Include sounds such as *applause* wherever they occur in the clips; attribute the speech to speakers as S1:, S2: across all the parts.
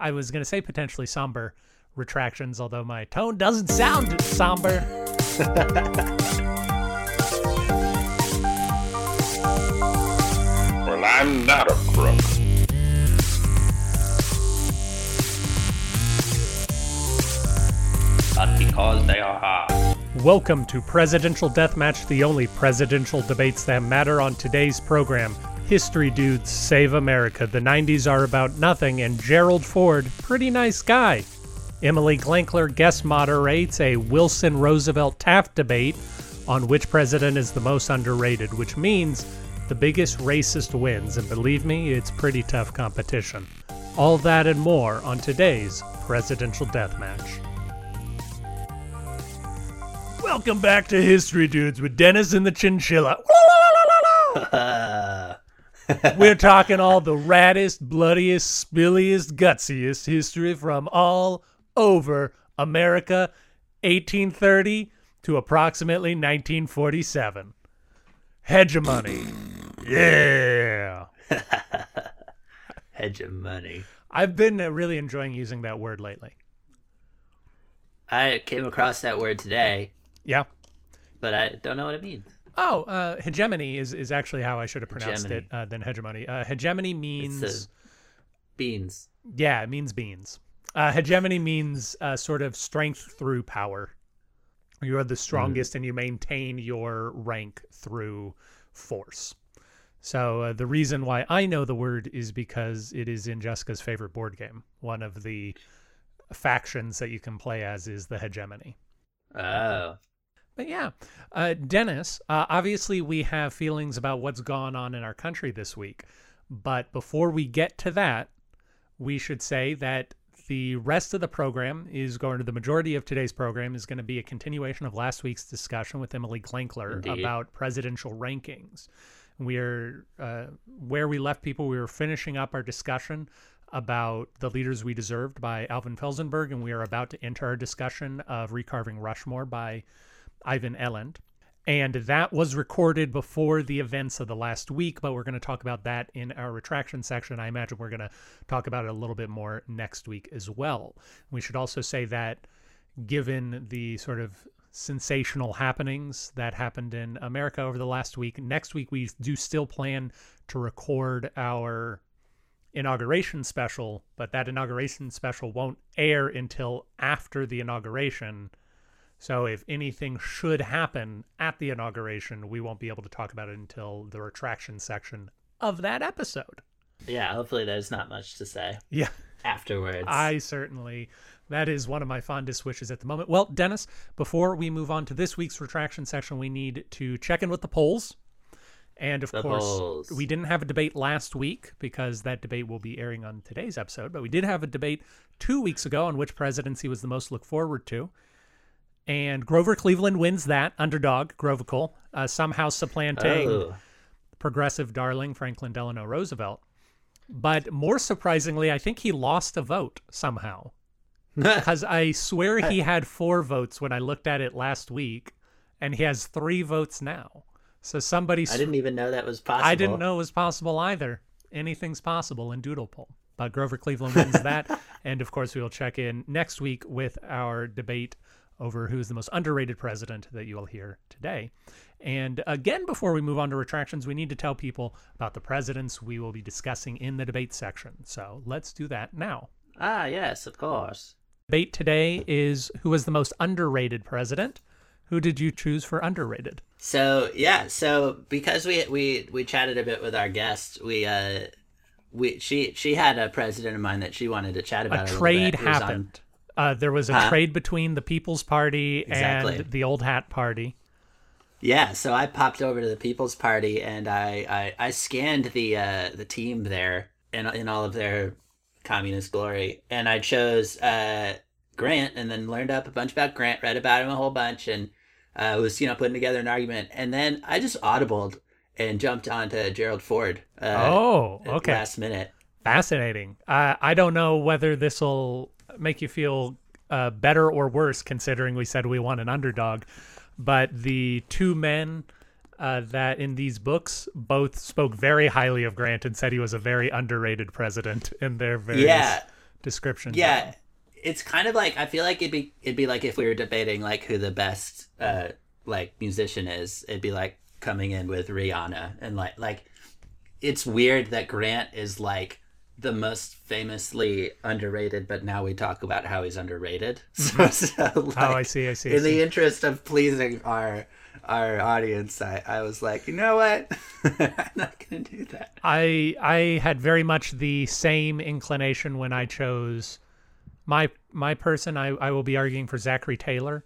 S1: I was going to say potentially somber retractions, although my tone doesn't sound somber. *laughs*
S2: Well, I'm not a crook.
S3: But because they are hard.
S1: Welcome to Presidential Deathmatch, the only presidential debates that matter on today's program. History Dudes Save America. The 90s are about nothing, and Gerald Ford, pretty nice guy. Emily Glankler guest moderates a Wilson Roosevelt Taft debate on which president is the most underrated, which means the biggest racist wins. And believe me, it's pretty tough competition. All that and more on today's Presidential Deathmatch. Welcome back to History Dudes with Dennis and the Chinchilla. *laughs* *laughs* We're talking all the raddest, bloodiest, spilliest, gutsiest history from all over America, 1830 to approximately 1947. Hegemony. Yeah. *laughs*
S3: Hegemony.
S1: I've been uh, really enjoying using that word lately.
S3: I came across that word today,
S1: Yeah.
S3: but I don't know what it means.
S1: Oh, uh, hegemony is, is actually how I should have pronounced
S3: Hegemony.
S1: it uh, than hegemony. Uh, hegemony means.
S3: beans.
S1: Yeah, it means beans. Uh, hegemony means uh, sort of strength through power. You are the strongest and you maintain your rank through force. So uh, the reason why I know the word is because it is in Jessica's favorite board game. One of the factions that you can play as is the hegemony.
S3: Oh.
S1: But yeah, uh, Dennis, uh, obviously we have feelings about what's gone on in our country this week. But before we get to that, we should say that the rest of the program is going to, the majority of today's program is going to be a continuation of last week's discussion with Emily Glankler
S3: Indeed.
S1: about presidential rankings. We're, uh, where we left people, we were finishing up our discussion about the leaders we deserved by Alvin Felzenberg, and we are about to enter our discussion of recarving Rushmore by Ivan Eland. And that was recorded before the events of the last week, but we're going to talk about that in our retraction section. I imagine we're going to talk about it a little bit more next week as well. We should also say that given the sort of sensational happenings that happened in America over the last week, next week we do still plan to record our inauguration special, but that inauguration special won't air until after the inauguration. So if anything should happen at the inauguration, we won't be able to talk about it until the retraction section of that episode.
S3: Yeah, hopefully there's not much to say
S1: Yeah,
S3: afterwards.
S1: I certainly that is one of my fondest wishes at the moment. Well, Dennis, before we move on to this week's retraction section, we need to check in with the polls. And of
S3: The
S1: course,
S3: polls.
S1: we didn't have a debate last week because that debate will be airing on today's episode, but we did have a debate 2 weeks ago on which presidency was the most looked forward to. And Grover Cleveland wins that underdog, Grovicle, uh, somehow supplanting
S3: oh.
S1: progressive darling Franklin Delano Roosevelt. But more surprisingly, I think he lost a vote somehow. *laughs* Because I swear he had four votes when I looked at it last week, and he has three votes now. So somebody,
S3: I didn't even know that was possible.
S1: I didn't know it was possible either. Anything's possible in Doodle Poll. But Grover Cleveland wins that. *laughs* and of course, we will check in next week with our debate over who's the most underrated president that you will hear today. And again, before we move on to retractions, we need to tell people about the presidents we will be discussing in the debate section. So let's do that now.
S3: Ah, yes, of course.
S1: Debate today is who was the most underrated president. Who did you choose for underrated?
S3: So yeah, so because we we we chatted a bit with our guest, we uh we she she had a president in mind that she wanted to chat about.
S1: a
S3: little
S1: trade
S3: bit. It on-
S1: happened. Uh, there was a
S3: Huh?
S1: trade between the People's Party
S3: Exactly.
S1: and the Old Hat Party.
S3: Yeah, so I popped over to the People's Party and I I, I scanned the uh, the team there in in all of their communist glory, and I chose uh, Grant, and then learned up a bunch about Grant, read about him a whole bunch, and uh, was you know putting together an argument, and then I just audibled and jumped onto Gerald Ford. Uh,
S1: oh,
S3: at
S1: okay.
S3: Last minute.
S1: Fascinating. Uh, I don't know whether this will make you feel uh, better or worse, considering we said we want an underdog. But the two men uh, that in these books both spoke very highly of Grant and said he was a very underrated president in their various
S3: Yeah.
S1: description.
S3: Yeah, it's kind of like I feel like it'd be it'd be like if we were debating like who the best uh like musician is. It'd be like coming in with Rihanna and like like it's weird that Grant is like the most famously underrated, but now we talk about how he's underrated. *laughs* So, mm-hmm. so like,
S1: oh, I see. I see. I
S3: in
S1: see.
S3: the interest of pleasing our our audience, I, I was like, you know what, *laughs* I'm not gonna do that.
S1: I I had very much the same inclination when I chose my my person. I I will be arguing for Zachary Taylor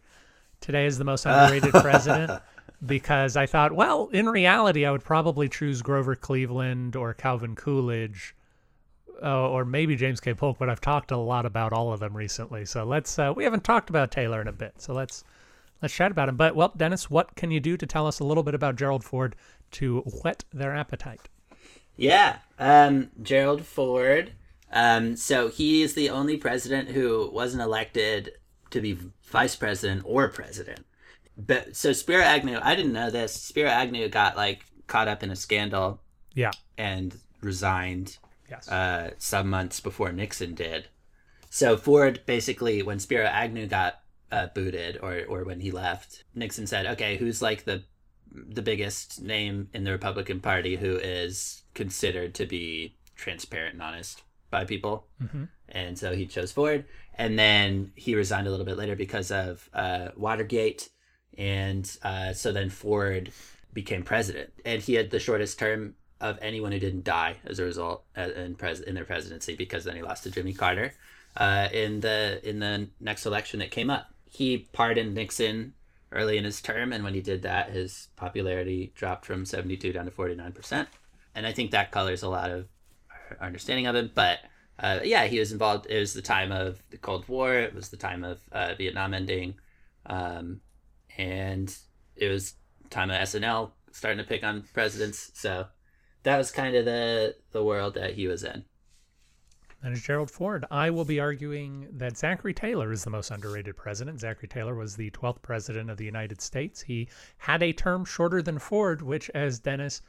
S1: today as the most underrated *laughs* president because I thought, well, in reality, I would probably choose Grover Cleveland or Calvin Coolidge. Uh, or maybe James K. Polk, but I've talked a lot about all of them recently. So let's uh, we haven't talked about Taylor in a bit. So let's let's chat about him. But well, Dennis, what can you do to tell us a little bit about Gerald Ford to whet their appetite?
S3: Yeah, um, Gerald Ford. Um, so he is the only president who wasn't elected to be vice president or president. But so Spiro Agnew, I didn't know this. Spiro Agnew got like caught up in a scandal
S1: Yeah.
S3: and resigned
S1: Yes.
S3: uh, some months before Nixon did. So Ford basically, when Spiro Agnew got uh, booted or or when he left, Nixon said, "Okay, who's like the the biggest name in the Republican Party who is considered to be transparent and honest by people?"
S1: Mhm.
S3: And so he chose Ford, and then he resigned a little bit later because of uh, Watergate, and uh, so then Ford became president, and he had the shortest term of anyone who didn't die as a result uh, in pres in their presidency because then he lost to Jimmy Carter uh, in the in the next election that came up. He pardoned Nixon early in his term, and when he did that, his popularity dropped from seventy two down to forty nine percent. And I think that colors a lot of our understanding of him. But uh, yeah, he was involved. It was the time of the Cold War. It was the time of uh, Vietnam ending, um, and it was time of SNL starting to pick on presidents. So that was kind of the the world that he was in.
S1: That is Gerald Ford. I will be arguing that Zachary Taylor is the most underrated president. Zachary Taylor was the 12th president of the United States. He had a term shorter than Ford, which, as Dennis,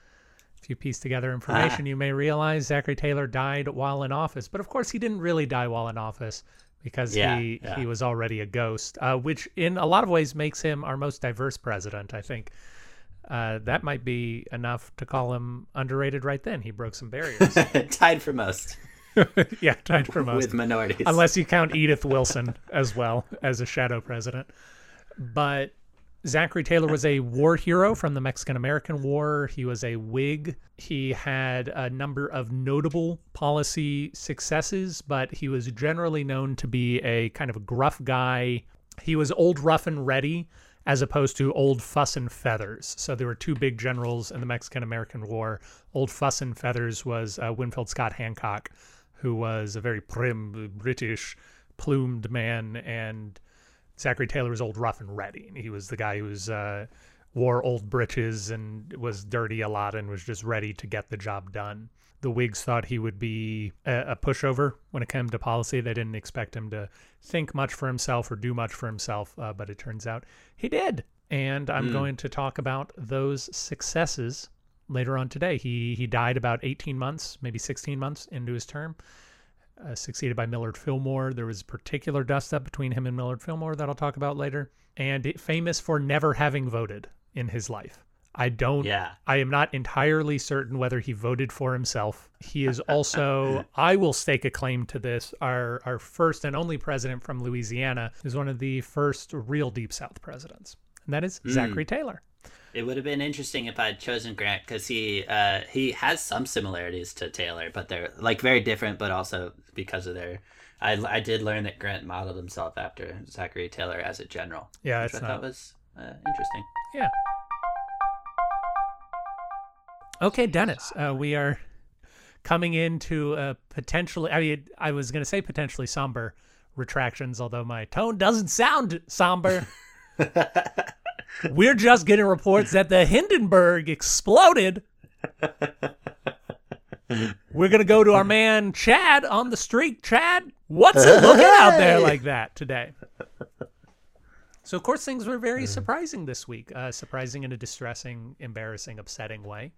S1: if you piece together information, you may realize Zachary Taylor died while in office. But of course, he didn't really die while in office because
S3: Yeah,
S1: he,
S3: yeah.
S1: he was already a ghost, uh, which in a lot of ways makes him our most diverse president, I think. Uh, that might be enough to call him underrated right then. He broke some barriers. *laughs*
S3: Tied for most *laughs*
S1: yeah, tied for most.
S3: with minorities.
S1: unless you count Edith Wilson as well as a shadow president. But Zachary Taylor was a war hero from the Mexican American War. He was a Whig. He had a number of notable policy successes, but he was generally known to be a kind of a gruff guy. He was old, rough, and ready as opposed to old fuss and feathers. So there were two big generals in the Mexican American War. Old fuss and feathers was uh, Winfield Scott Hancock, who was a very prim British plumed man, and Zachary Taylor was old, rough, and ready. He was the guy who was uh, wore old breeches and was dirty a lot and was just ready to get the job done. The Whigs thought he would be a, a pushover when it came to policy. They didn't expect him to think much for himself or do much for himself, uh, but it turns out he did. And I'm going to talk about those successes later on today. He he died about 18 months, maybe 16 months into his term, uh, succeeded by Millard Fillmore. There was a particular dust up between him and Millard Fillmore that I'll talk about later, and famous for never having voted in his life. I don't.
S3: Yeah.
S1: I am not entirely certain whether he voted for himself. He is *laughs* also, I will stake a claim to this, our our first and only president from Louisiana is one of the first real Deep South presidents, and that is Zachary Taylor.
S3: It would have been interesting if I'd chosen Grant because he uh, he has some similarities to Taylor, but they're like very different. But also because of their, I, I did learn that Grant modeled himself after Zachary Taylor as a general.
S1: Yeah,
S3: which
S1: it's
S3: I
S1: not.
S3: thought was uh, interesting.
S1: Yeah. Okay, Dennis, uh, we are coming into a potentially. I mean, I was going to say potentially somber retractions, although my tone doesn't sound somber. *laughs* We're just getting reports that the Hindenburg exploded. We're gonna go to our man Chad on the street. Chad, what's it looking out there like that today? So of course things were very surprising this week. Uh, surprising in a distressing, embarrassing, upsetting way.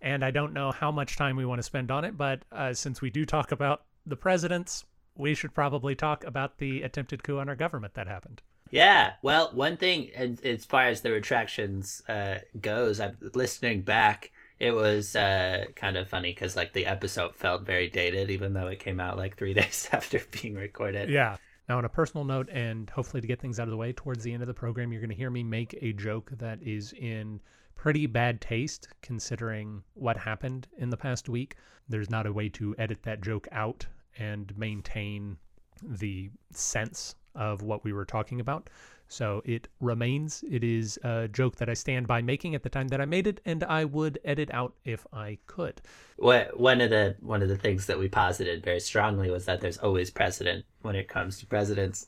S1: And I don't know how much time we want to spend on it, but uh, since we do talk about the presidents, we should probably talk about the attempted coup on our government that happened.
S3: Yeah, well, one thing, as far as the retractions uh, goes, I'm listening back. It was uh, kind of funny because like the episode felt very dated, even though it came out like *laughs* three days *laughs* after being recorded.
S1: Yeah. Now, on a personal note, and hopefully to get things out of the way, towards the end of the program, you're going to hear me make a joke that is in pretty bad taste considering what happened in the past week. There's not a way to edit that joke out and maintain the sense of what we were talking about. So it remains. It is a joke that I stand by making at the time that I made it, and I would edit out if I could.
S3: One of the one of the things that we posited very strongly was that there's always precedent when it comes to presidents.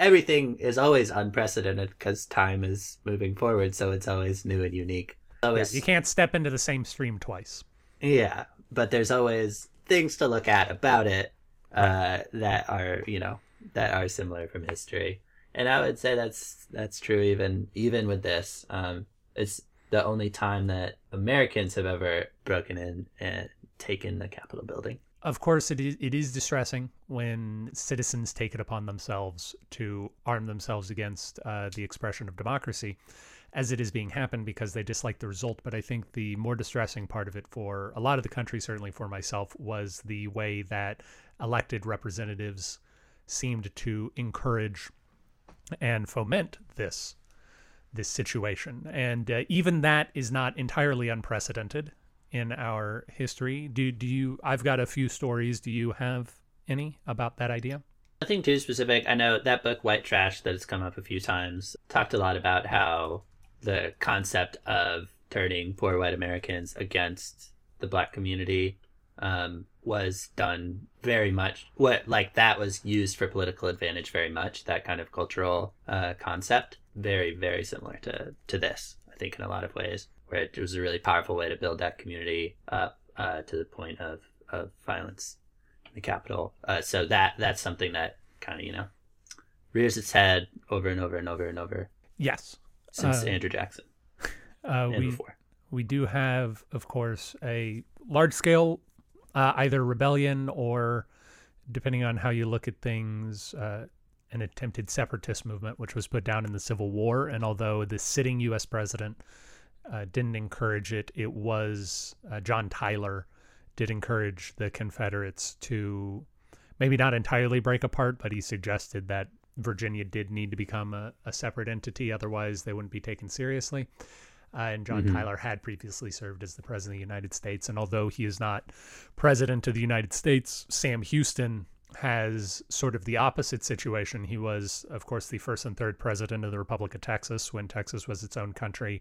S3: Everything is always unprecedented because time is moving forward, so it's always new and unique. Always,
S1: yeah, you can't step into the same stream twice.
S3: Yeah, but there's always things to look at about it uh, that are you know that are similar from history and I would say that's that's true even even with this. Um, it's the only time that Americans have ever broken in and taken the Capitol building.
S1: Of course, it is it is distressing when citizens take it upon themselves to arm themselves against uh, the expression of democracy, as it is being happened because they dislike the result. But I think the more distressing part of it for a lot of the country, certainly for myself, was the way that elected representatives seemed to encourage and foment this this situation. And uh, even that is not entirely unprecedented in our history. Do do you? I've got a few stories. Do you have any about that idea?
S3: Nothing too specific. I know that book, White Trash, that has come up a few times, talked a lot about how the concept of turning poor white Americans against the black community um, was done very much what like that was used for political advantage very much that kind of cultural uh, concept very very similar to to this i think in a lot of ways where it was a really powerful way to build that community up uh, to the point of of violence in the capital uh, so that that's something that kind of you know rears its head over and over and over and over
S1: yes
S3: since uh, andrew jackson *laughs*
S1: uh, we, before. we do have of course a large scale uh, either rebellion or, depending on how you look at things, uh, an attempted separatist movement, which was put down in the Civil War. And although the sitting U.S. president uh, didn't encourage it, it was uh, John Tyler did encourage the Confederates to maybe not entirely break apart, but he suggested that Virginia did need to become a, a separate entity, otherwise they wouldn't be taken seriously. Uh, and John mm -hmm. Tyler had previously served as the president of the United States. And although he is not president of the United States, Sam Houston has sort of the opposite situation. He was, of course, the first and third president of the Republic of Texas when Texas was its own country.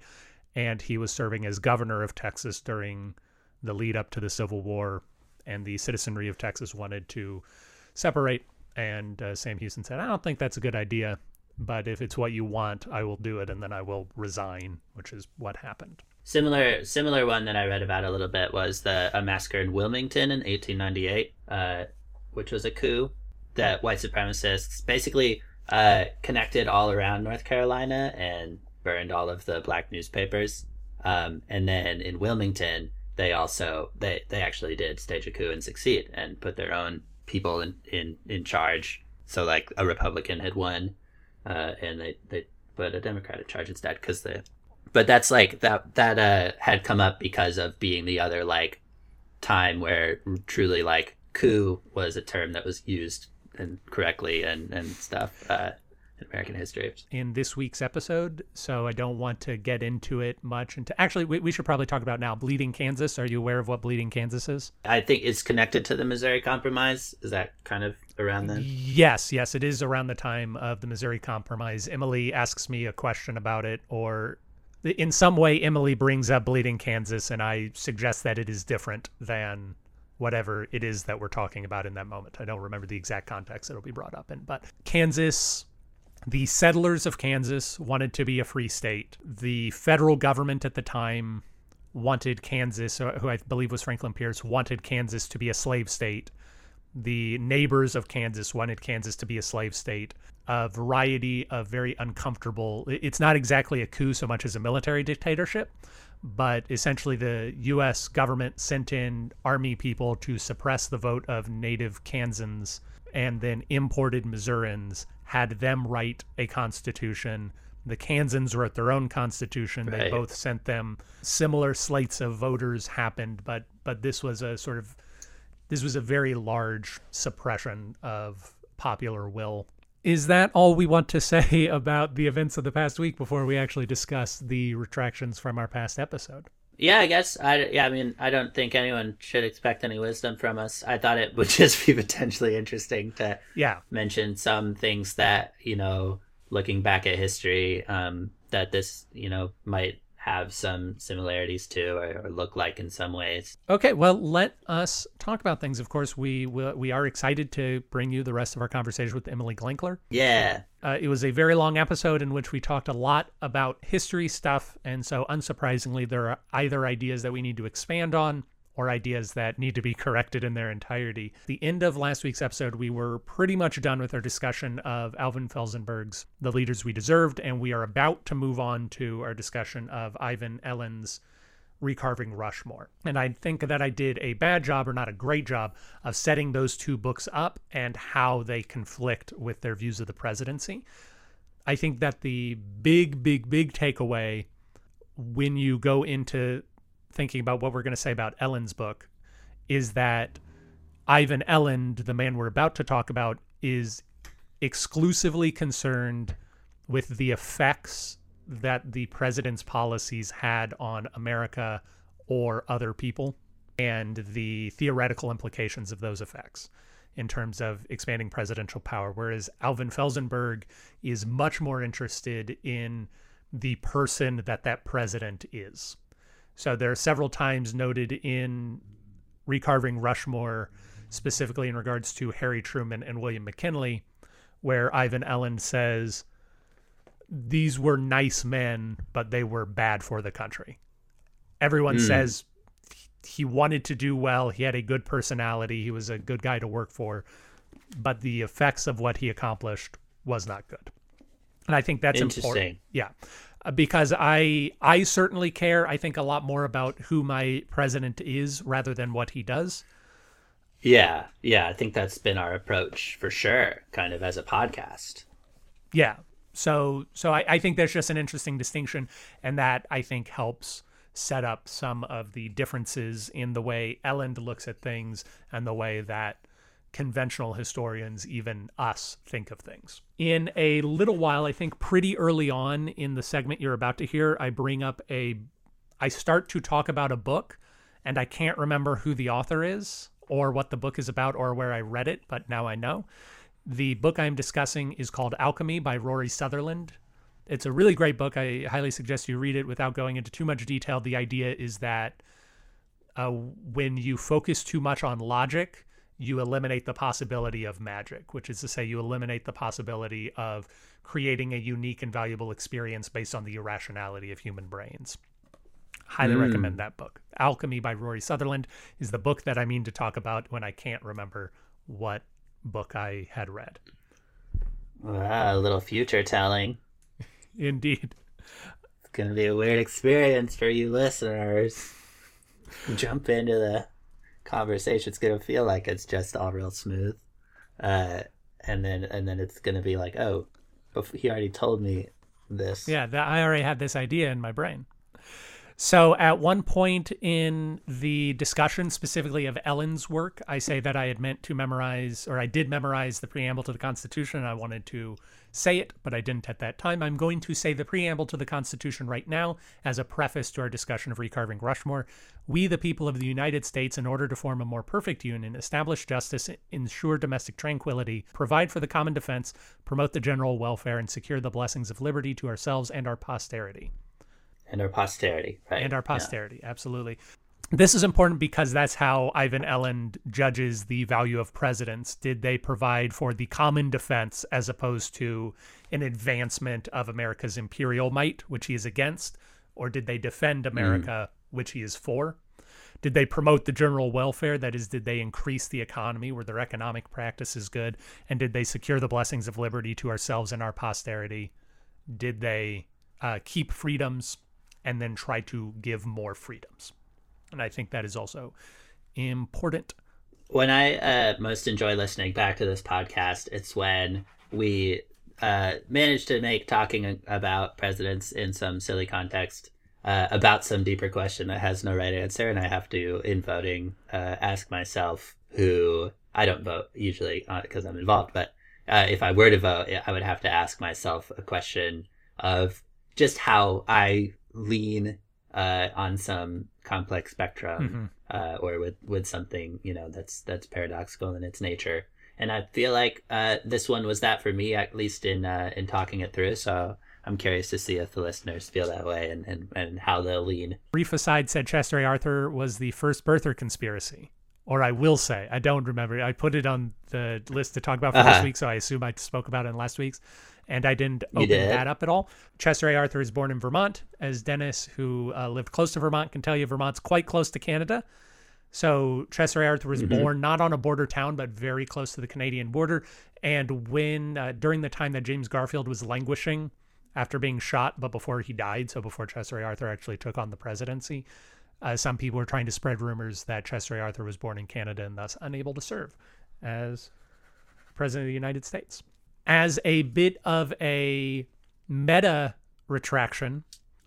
S1: And he was serving as governor of Texas during the lead up to the Civil War. And the citizenry of Texas wanted to separate. And uh, Sam Houston said, I don't think that's a good idea but if it's what you want, I will do it, and then I will resign, which is what happened.
S3: Similar, similar one that I read about a little bit was the a massacre in Wilmington in 1898, uh, which was a coup that white supremacists basically uh, connected all around North Carolina and burned all of the black newspapers. Um, and then in Wilmington, they also they they actually did stage a coup and succeed and put their own people in in in charge. So like a Republican had won uh, and they they put a Democrat in charge instead because the but that's like that that uh had come up because of being the other like time where truly like coup was a term that was used and correctly and and stuff uh in American history.
S1: In this week's episode, so I don't want to get into it much. And actually, we, we should probably talk about now. Bleeding Kansas. Are you aware of what Bleeding Kansas is?
S3: I think it's connected to the Missouri Compromise. Is that kind of around then?
S1: Yes, yes, it is around the time of the Missouri Compromise. Emily asks me a question about it, or in some way, Emily brings up Bleeding Kansas, and I suggest that it is different than whatever it is that we're talking about in that moment. I don't remember the exact context it'll be brought up in, but Kansas the settlers of Kansas wanted to be a free state. The federal government at the time wanted Kansas, uh, who I believe was Franklin Pierce, wanted Kansas to be a slave state. The neighbors of Kansas wanted Kansas to be a slave state. A variety of very uncomfortable, it's not exactly a coup so much as a military dictatorship, but essentially the U.S. government sent in army people to suppress the vote of native Kansans and then imported Missourians, had them write a constitution. The Kansans wrote their own constitution. They both sent them similar slates of voters happened, but but this was a sort of this was a very large suppression of popular will. Is that all we want to *laughs* say about the events of the past week before we actually discuss the retractions from our past episode?
S3: Yeah, I guess I yeah, I mean, I don't think anyone should expect any wisdom from us. I thought it would *laughs* just be potentially interesting to
S1: Yeah,
S3: mention some things that, you know, looking back at history, um, that this, you know, might have some similarities to or, or look like in some ways.
S1: Okay, well, let us talk about things. Of course, we we we are excited to bring you the rest of our conversation with Emily Glankler.
S3: Yeah.
S1: Uh, it was a very long episode in which we talked a lot about history stuff, and so unsurprisingly, there are either ideas that we need to expand on or ideas that need to be *laughs* corrected in their entirety. The end of last week's episode, we were pretty much done with our discussion of Alvin Felzenberg's The Leaders We Deserved, and we are about to move on to our discussion of Ivan Eland's recarving Rushmore. And I think that I did a bad job, or not a great job, of setting those two books up and how they conflict with their views of the presidency. I think that the big, big, big takeaway when you go into thinking about what we're going to say about Eland's book is that Ivan Eland, the man we're about to talk about, is exclusively concerned with the effects that the president's policies had on America or other people and the theoretical implications of those effects in terms of expanding presidential power. Whereas Alvin Felzenberg is much more interested in the person that that president is. So there are several times noted in recarving Rushmore, specifically in regards to Harry Truman and William McKinley, where Ivan Eland says these were nice men, but they were bad for the country. Everyone
S3: Mm.
S1: says he wanted to do well, he had a good personality, he was a good guy to work for, but the effects of what he accomplished was not good. And I think that's important. Yeah. Uh, Because I I certainly care I think a lot more about who my president is rather than what he does.
S3: Yeah. Yeah. I think that's been our approach for sure, kind of as a podcast.
S1: Yeah. So so I, I think there's just an interesting distinction and that I think helps set up some of the differences in the way Eland looks at things and the way that conventional historians, even us, think of things. In a little while, I think pretty early on in the segment you're about to hear, I bring up a I start to talk about a book and I can't remember who the author is or what the book is about or where I read it, but now I know. The book I'm discussing is called Alchemy by Rory Sutherland. It's a really great book. I highly suggest you read it without going into too much detail. The idea is that uh, when you focus too much on logic, you eliminate the possibility of magic, which is to say, you eliminate the possibility of creating a unique and valuable experience based on the irrationality of human brains. Highly
S3: Mm.
S1: recommend that book. Alchemy by Rory Sutherland is the book that I mean to talk about when I can't remember what book I had read.
S3: Wow, a little future telling. *laughs*
S1: Indeed.
S3: It's gonna be a weird experience for you listeners. Jump into the conversation. It's gonna feel like it's just all real smooth, uh, and then and then it's gonna be like, oh, he already told me this.
S1: Yeah, that I already had this idea in my brain. So at one point in the discussion, specifically of Eland's work, I say that I had meant to memorize, or I did memorize the preamble to the Constitution. And I wanted to say it, but I didn't at that time. I'm going to say the preamble to the Constitution right now as a preface to our discussion of recarving Rushmore. We, the people of the United States, in order to form a more perfect union, establish justice, ensure domestic tranquility, provide for the common defense, promote the general welfare, and secure the blessings of liberty to ourselves and our posterity
S3: and our posterity, right?
S1: and our
S3: Yeah.
S1: posterity absolutely. This is important because that's how ivan eland judges the value of presidents. Did they provide for the common defense as opposed to an advancement of america's imperial might which he is against? Or did they defend america which he is for? Did they promote the general welfare that is did they increase the economy were their economic practices good? And did they secure the blessings of liberty to ourselves and our posterity? Did they uh, keep freedoms and then try to give more freedoms. And I think that is also important.
S3: when I uh, most enjoy listening back to this podcast, it's when we uh, manage to make talking about presidents in some silly context uh, about some deeper question that has no right answer, and I have to, in voting, uh, ask myself who I don't vote usually because I'm involved, but uh, if I were to vote, I would have to ask myself a question of just how I lean uh, on some complex spectrum mm-hmm. uh, or with with something you know that's that's paradoxical in its nature and i feel like uh, this one was that for me at least in uh, in talking it through so i'm curious to see if the listeners feel that way and and, and how they'll lean
S1: brief aside said chester a arthur was the first birther conspiracy or I will say, I don't remember. I put it on the list to talk about for -huh. this uh-huh. week, so I assume I spoke about it in last week's and I didn't open did? that up at all. Chester A. Arthur is born in Vermont, as Dennis, who uh, lived close to Vermont, can tell you. Vermont's quite close to Canada. So Chester A. Arthur was mm -hmm. born not on a border town, but very close to the Canadian border. And when uh, during the time that James Garfield was languishing after being shot, but before he died, so before Chester A. Arthur actually took on the presidency, uh, some people were trying to spread rumors that Chester A. Arthur was born in Canada and thus unable to serve as president of the United States as a bit of a meta retraction,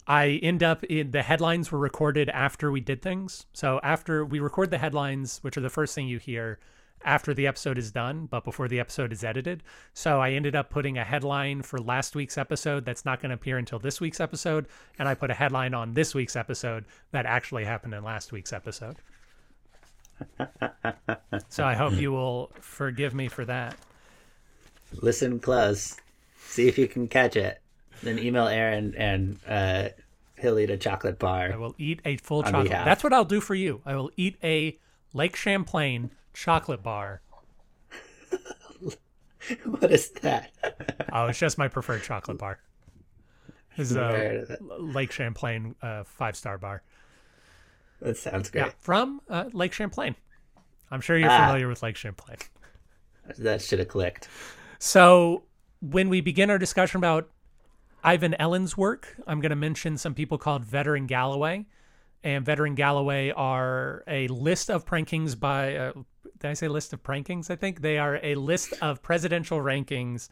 S1: I end up in the headlines were recorded after we did things. So after we record the headlines, which are the first thing you hear after the episode is done, but before the episode is edited. So I ended up putting a headline for last week's episode that's not going to appear until this week's episode. And I put a headline on this week's episode that actually happened in last week's episode. *laughs* so I hope you will forgive me for that.
S3: Listen close. See if you can catch it. Then email Aaron and uh, he'll eat a chocolate bar.
S1: I will eat a full chocolate. Behalf. That's what I'll do for you. I will eat a Lake Champlain chocolate bar. *laughs*
S3: what is that?
S1: oh, it's just my preferred chocolate bar. This is a Lake Champlain uh, five star bar.
S3: That sounds great. Yeah,
S1: from uh, Lake Champlain. I'm sure you're ah, familiar with Lake Champlain.
S3: That should have clicked.
S1: So when we begin our discussion about Ivan Eland's work, I'm going to mention some people called Vedder and Gallaway. And Vedder and Gallaway are a list of rankings by, uh, did I say list of rankings? I think they are a list of presidential rankings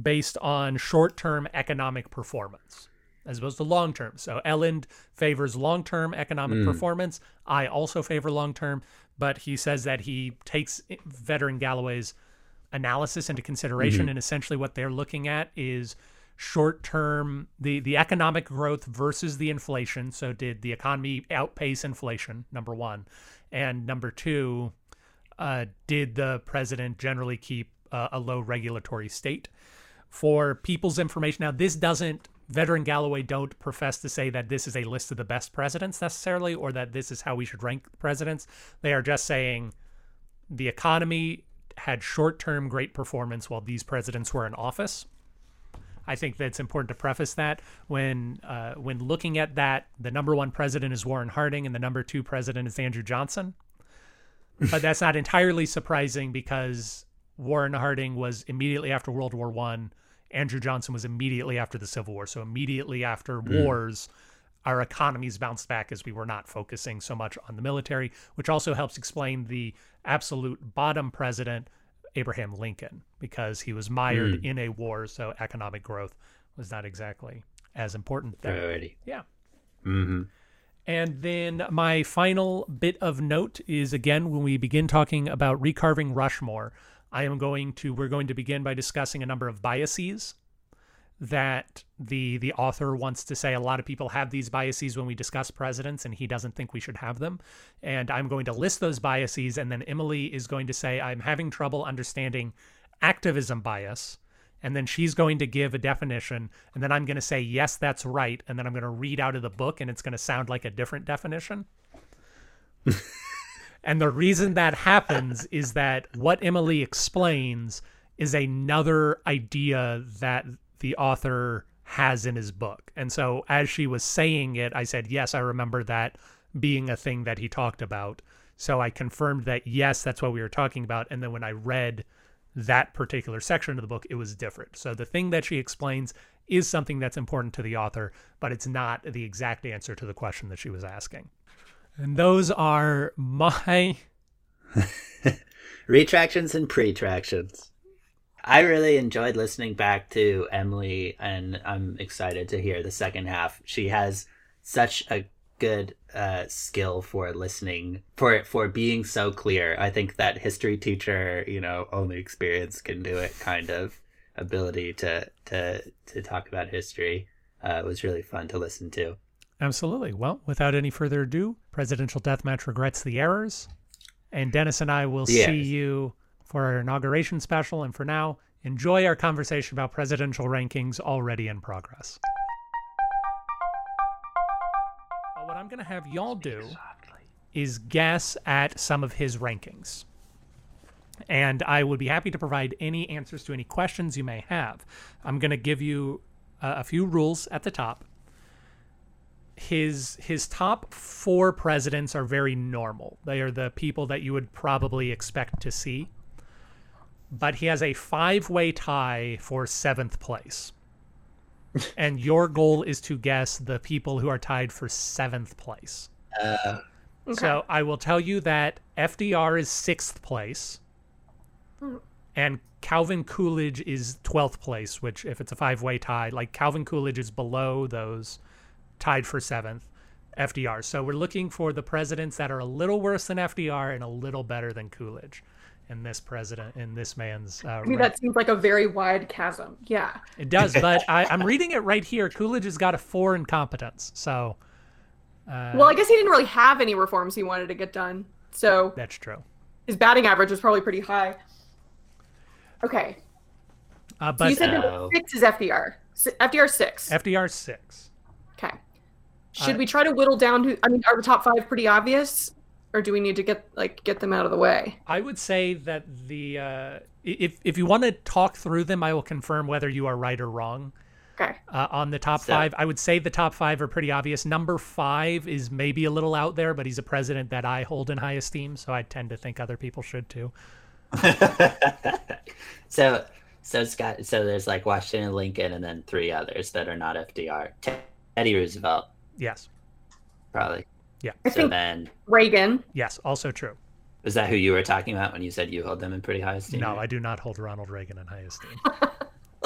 S1: based on short-term economic performance as opposed to long-term. So Eland favors long-term economic mm. performance. I also favor long-term, but he says that he takes Vedder and Gallaway's analysis into consideration. Mm -hmm. And essentially, what they're looking at is short term the the economic growth versus the inflation. So, did the economy outpace inflation? Number one, and number two, uh, did the president generally keep uh, a low regulatory state? For people's information, now this doesn't Vedder and Gallaway don't profess to say that this is a list of the best presidents necessarily, or that this is how we should rank presidents. They are just saying the economy had short-term great performance while these presidents were in office. I think that's important to preface that when uh, when looking at that, the number one president is Warren Harding and the number two president is Andrew Johnson. but that's not entirely surprising because Warren Harding was immediately after World War One. Andrew Johnson was immediately after the Civil War. So immediately after mm. wars, our economies bounced back as we were not focusing so much on the military, which also helps explain the absolute bottom president, Abraham Lincoln, because he was mired mm. in a war, so economic growth was not exactly as important there.
S3: Alrighty.
S1: Yeah.
S3: Mm -hmm.
S1: And then my final bit of note is again when we begin talking about recarving Rushmore, I am going to we're going to begin by discussing a number of biases that the the author wants to say a lot of people have these biases when we discuss presidents and he doesn't think we should have them. And i'm going to list those biases and then emily is going to say i'm having trouble understanding activism bias. And then she's going to give a definition and then i'm going to say yes that's right and then i'm going to read out of the book and it's going to sound like a different definition. *laughs* And the reason that happens is that what emily explains is another idea that the author has in his book. And so as she was saying it, I said, yes, I remember that being a thing that he talked about. So I confirmed that, yes, that's what we were talking about. And then when I read that particular section of the book, it was different. So the thing that she explains is something that's important to the author, but it's not the exact answer to the question that she was asking. And those are my *laughs*
S3: Retractions and pretractions. I really enjoyed listening back to Emily, and I'm excited to hear the second half. She has such a good uh, skill for listening, for for being so clear. I think that history teacher, you know, only experience can do it. Kind of ability to to to talk about history uh, was really fun to listen to.
S1: Absolutely. Well, without any further ado, Presidential Deathmatch regrets the errors. And Dennis and I will
S3: Yes.
S1: see you for our inauguration special. And for now, enjoy our conversation about presidential rankings already in progress. Uh, What I'm going to have y'all do is guess at some of his rankings. And I would be happy to provide any answers to any questions you may have. I'm going to give you uh, a few rules at the top his his top four presidents are very normal. They are the people that you would probably expect to see. But he has a five-way tie for seventh place. *laughs* and your goal is to guess the people who are tied for seventh place.
S3: Uh,
S1: So I will tell you that FDR is sixth place, and Calvin Coolidge is twelfth place. Which, if it's a five-way tie, like Calvin Coolidge is below those, tied for seventh. FDR. So we're looking for the presidents that are a little worse than FDR and a little better than Coolidge. In this president, in this man's, uh,
S2: I mean, that seems like a very wide chasm. Yeah.
S1: it does. *laughs* But I, I'm reading it right here. Coolidge has got a four in competence, so uh,
S2: Well, I guess he didn't really have any reforms he wanted to get done. So
S1: that's true.
S2: his batting average was probably pretty high. Okay.
S1: Uh,
S2: So you said
S3: No.
S2: six is FDR. S- FDR six.
S1: FDR six.
S2: Okay. Should
S1: Uh,
S2: we try to whittle down to? I mean, are the top five pretty obvious, or do we need to get like get them out of the way?
S1: I would say that the uh, if if you want to talk through them, I will confirm whether you are right or wrong.
S2: Okay.
S1: Uh, on the top
S3: So-
S1: five, I would say the top five are pretty obvious. Number five is maybe a little out there, but he's a president that I hold in high esteem, so I tend to think other people should too. *laughs*
S3: so so Scott so there's like Washington Lincoln and then three others that are not FDR. Teddy Roosevelt
S1: Yes,
S3: probably.
S1: Yeah.
S2: I
S3: So
S2: think
S3: then
S2: Reagan.
S1: yes, also true.
S3: Is that who you were talking about when you said you hold them in pretty high esteem?
S1: No, I do not hold Ronald Reagan in high esteem. *laughs*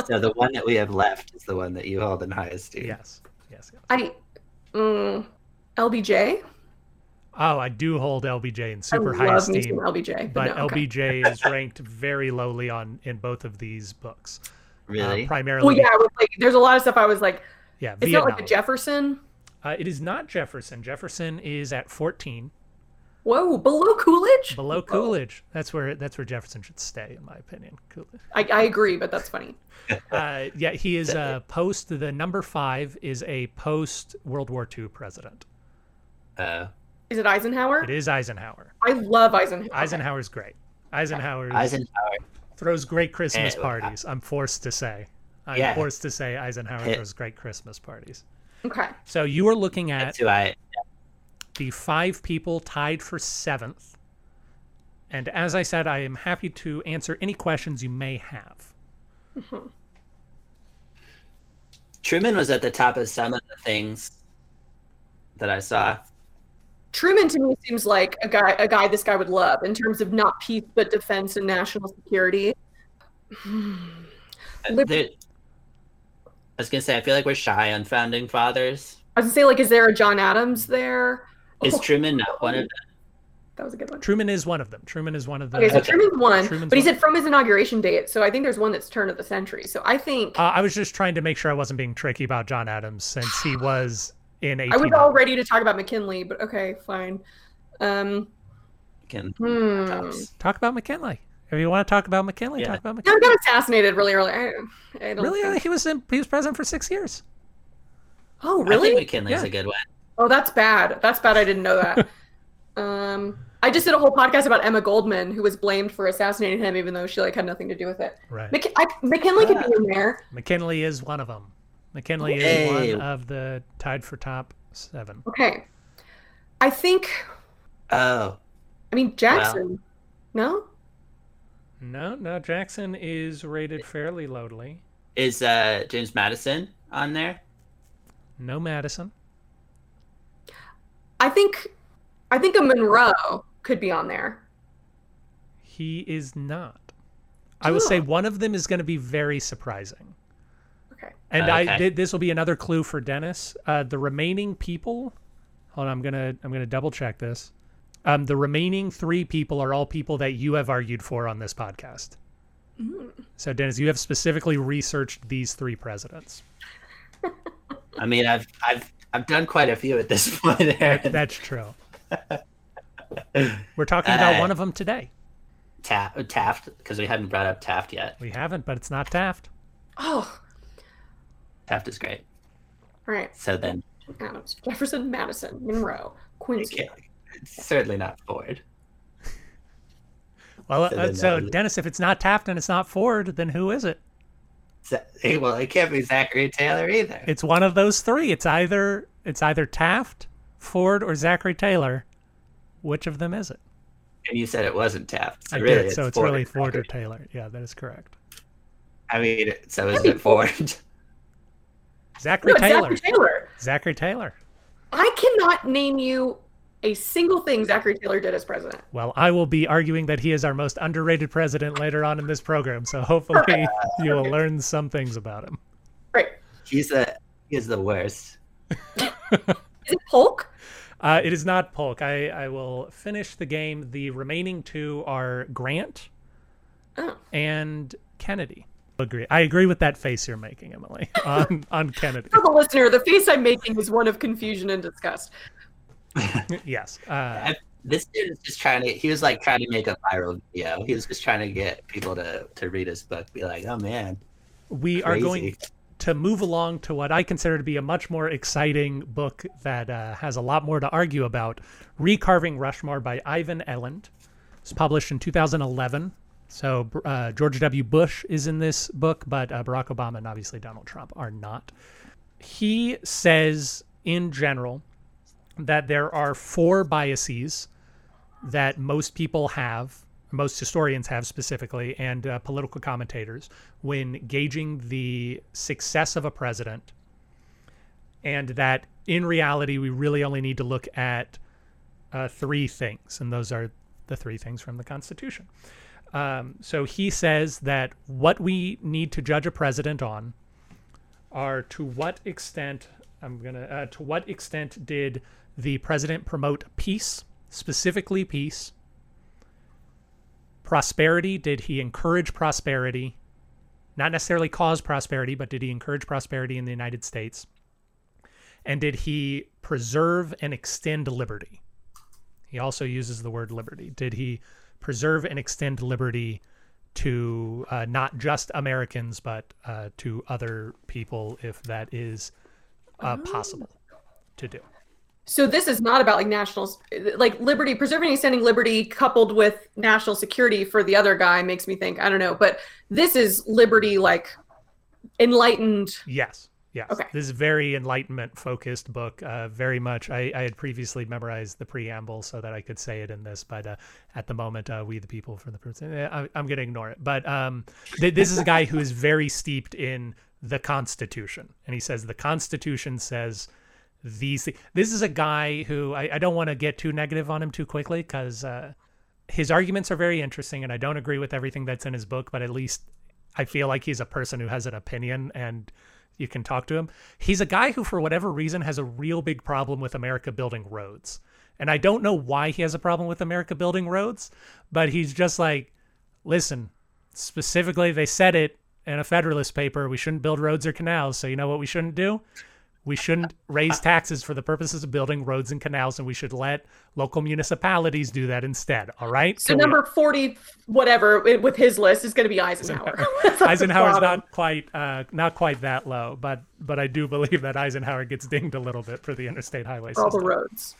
S3: So the one that we have left is the one that you hold in high esteem.
S1: yes, yes, yes.
S2: I. Mm, LBJ.
S1: Oh, I do hold LBJ in super
S2: I
S1: high
S2: love me some
S1: esteem,
S2: LBJ,
S1: but
S2: no, okay.
S1: LBJ is *laughs* ranked very lowly on in both of these books. Uh,
S3: Really?
S1: primarily,
S2: Well, yeah, like, there's a lot of stuff I was like,
S1: yeah,
S2: it's
S1: Vietnam.
S2: not like a Jefferson.
S1: Uh, it is not Jefferson. Jefferson is at 14,
S2: Whoa, below Coolidge.
S1: below
S2: Whoa.
S1: Coolidge. That's where that's where Jefferson should stay, in my opinion. Coolidge.
S2: I, I agree, but that's funny. *laughs*
S1: Uh, yeah, he is a post. The number five is a post World War II president.
S3: Uh,
S2: Is it Eisenhower?
S1: It is Eisenhower.
S2: I love Eisenhower.
S1: Eisenhower's great. Eisenhower
S3: Eisenhower.
S1: throws great Christmas
S3: Eh,
S1: parties. I'm forced to say. I'm
S3: Yeah.
S1: forced to say Eisenhower
S3: Eh.
S1: throws great Christmas parties.
S2: Okay.
S1: So you are looking at
S3: That's who
S1: the five people tied for seventh. And as I said, I am happy to answer any questions you may have. *laughs*
S3: Truman was at the top of some of the things that I saw.
S2: Truman to me seems like a guy a guy this guy would love in terms of not peace but defense and national security. Lib- *sighs* uh,
S3: There- I was gonna say I feel like we're shy on founding fathers.
S2: I was gonna say, like, is there a John Adams there?
S3: Is
S2: Oh,
S3: Truman not one of them?
S2: that was a good one.
S1: Truman is one of them. Truman is one of them.
S2: Okay, so
S3: Okay.
S2: Truman's one,
S1: Truman's
S2: but he
S1: one.
S2: said from his inauguration date. So I think there's one that's turn of the century. So I think
S1: Uh, I was just trying to make sure I wasn't being tricky about John Adams since he *sighs* was in 18.
S2: I was all ready to talk about McKinley, but okay, fine. Um,
S3: Can
S2: hmm.
S1: Talk about McKinley. If you want to talk about McKinley,
S3: Yeah.
S1: talk about
S2: No,
S1: McKinley.
S2: he got assassinated really early. I, I don't
S1: Really,
S2: think-
S1: he was in, he was president for six years.
S2: Oh,
S3: I
S2: really?
S3: think McKinley's
S1: Yeah.
S3: a good one.
S2: Oh, that's bad. That's bad. I didn't know that. *laughs* um, I just did a whole podcast about Emma Goldman, who was blamed for assassinating him, even though she like had nothing to do with it.
S1: Right.
S2: Mc- I, McKinley could be in there.
S1: McKinley is one of them. McKinley is one of the tied for top seven.
S2: Okay. I think.
S3: Oh,
S2: I mean Jackson. No.
S1: No, no, Jackson is rated fairly lowly.
S3: is uh, James Madison on there?
S1: No Madison.
S2: I think. I think a Monroe could be on there.
S1: He is not. I will say
S2: Oh.
S1: one of them is going to be very surprising.
S2: Okay.
S1: And
S3: Uh,
S1: I th this will be another clue for Dennis. Uh, the remaining people, hold on, I'm gonna I'm gonna double check this. Um, the remaining three people are all people that you have argued for on this podcast. So Dennis, you have specifically researched these three presidents. *laughs*
S3: I mean, I've I've I've done quite a few at this *laughs* point. Aaron.
S1: That's true. We're talking about
S3: Uh,
S1: one of them today.
S3: Taft, Taft, because we hadn't brought up Taft yet.
S1: We haven't, but it's not Taft.
S2: Oh,
S3: Taft is great.
S2: all right.
S3: So then,
S2: Adams, Jefferson, Madison, Monroe,
S3: it
S2: Quincy.
S3: Can't, it's certainly not Ford. *laughs*
S1: Well,
S3: So
S1: uh, so
S3: that
S1: Dennis, if it's not Taft and it's not Ford, then who is it?
S3: Well, it can't be Zachary Taylor either.
S1: It's one of those three. It's either it's either Taft, Ford, or Zachary Taylor. Which of them is it?
S3: and you said it wasn't Taft. So
S1: I
S3: really,
S1: did.
S3: it's
S1: So it's
S3: Ford
S1: really
S3: and
S1: Ford or Taylor. Yeah, that is correct.
S3: I mean, so is it Ford? *laughs*
S1: Zachary
S2: No,
S1: Taylor.
S2: Zachary Taylor.
S1: Zachary Taylor.
S2: I cannot name you a single thing Zachary Taylor did as president.
S1: Well, I will be arguing that he is our most underrated president later on in this program. So hopefully *laughs* you will learn some things about him.
S2: Right.
S3: He's the he's the worst. *laughs*
S2: Is it Polk?
S1: Uh, it is not Polk. I, I will finish the game. The remaining two are Grant
S2: Oh.
S1: and Kennedy. Agree. I agree with that face you're making, Emily, *laughs* on on Kennedy.
S2: For the listener, the face I'm making is one of confusion and disgust. *laughs*
S1: yes. Uh,
S3: this dude is just trying to. He was like trying to make a viral video. He was just trying to get people to to read his book. Be like, oh man,
S1: we are going to move along to what I consider to be a much more exciting book that uh, has a lot more to argue about. Recarving Rushmore by Ivan Eland. It's published in 2011. So uh, George W. Bush is in this book, but uh, Barack Obama and obviously Donald Trump are not. He says, in general, that there are four biases that most people have, most historians have specifically, and uh, political commentators when gauging the success of a president, and that in reality, we really only need to look at uh, three things, and those are the three things from the Constitution. Um, so he says that what we need to judge a president on are to what extent I'm gonna uh, to what extent did the president promote peace, specifically peace, prosperity? Did he encourage prosperity? Not necessarily cause prosperity, but did he encourage prosperity in the United States? And did he preserve and extend liberty? He also uses the word liberty. Did he preserve and extend liberty to uh, not just Americans, but uh, to other people if that is uh, possible to do?
S2: So this is not about like national, like liberty, preserving and extending liberty coupled with national security for the other guy makes me think, I don't know, but this is liberty like enlightened.
S1: Yes. Yes.
S2: Okay.
S1: This is very enlightenment focused book. Uh, very much. I, I had previously memorized the preamble so that I could say it in this, but uh, at the moment, uh, we the people from the person. I, I'm going to ignore it. But um, th this is a guy who is very steeped in the Constitution, and he says the Constitution says these. This is a guy who I, I don't want to get too negative on him too quickly because uh, his arguments are very interesting, and I don't agree with everything that's in his book, but at least I feel like he's a person who has an opinion and you can talk to him. He's a guy who, for whatever reason, has a real big problem with America building roads. And I don't know why he has a problem with America building roads, but he's just like, listen, specifically, they said it in a Federalist paper we shouldn't build roads or canals. So, you know what we shouldn't do? We shouldn't raise taxes for the purposes of building roads and canals, and we should let local municipalities do that instead. All right.
S2: So,
S1: we-
S2: number 40, whatever, with his list is going to be Eisenhower. *laughs* The
S1: Eisenhower's not quite uh, not quite that low, but but I do believe that Eisenhower gets dinged a little bit for the interstate highway
S2: For all the roads.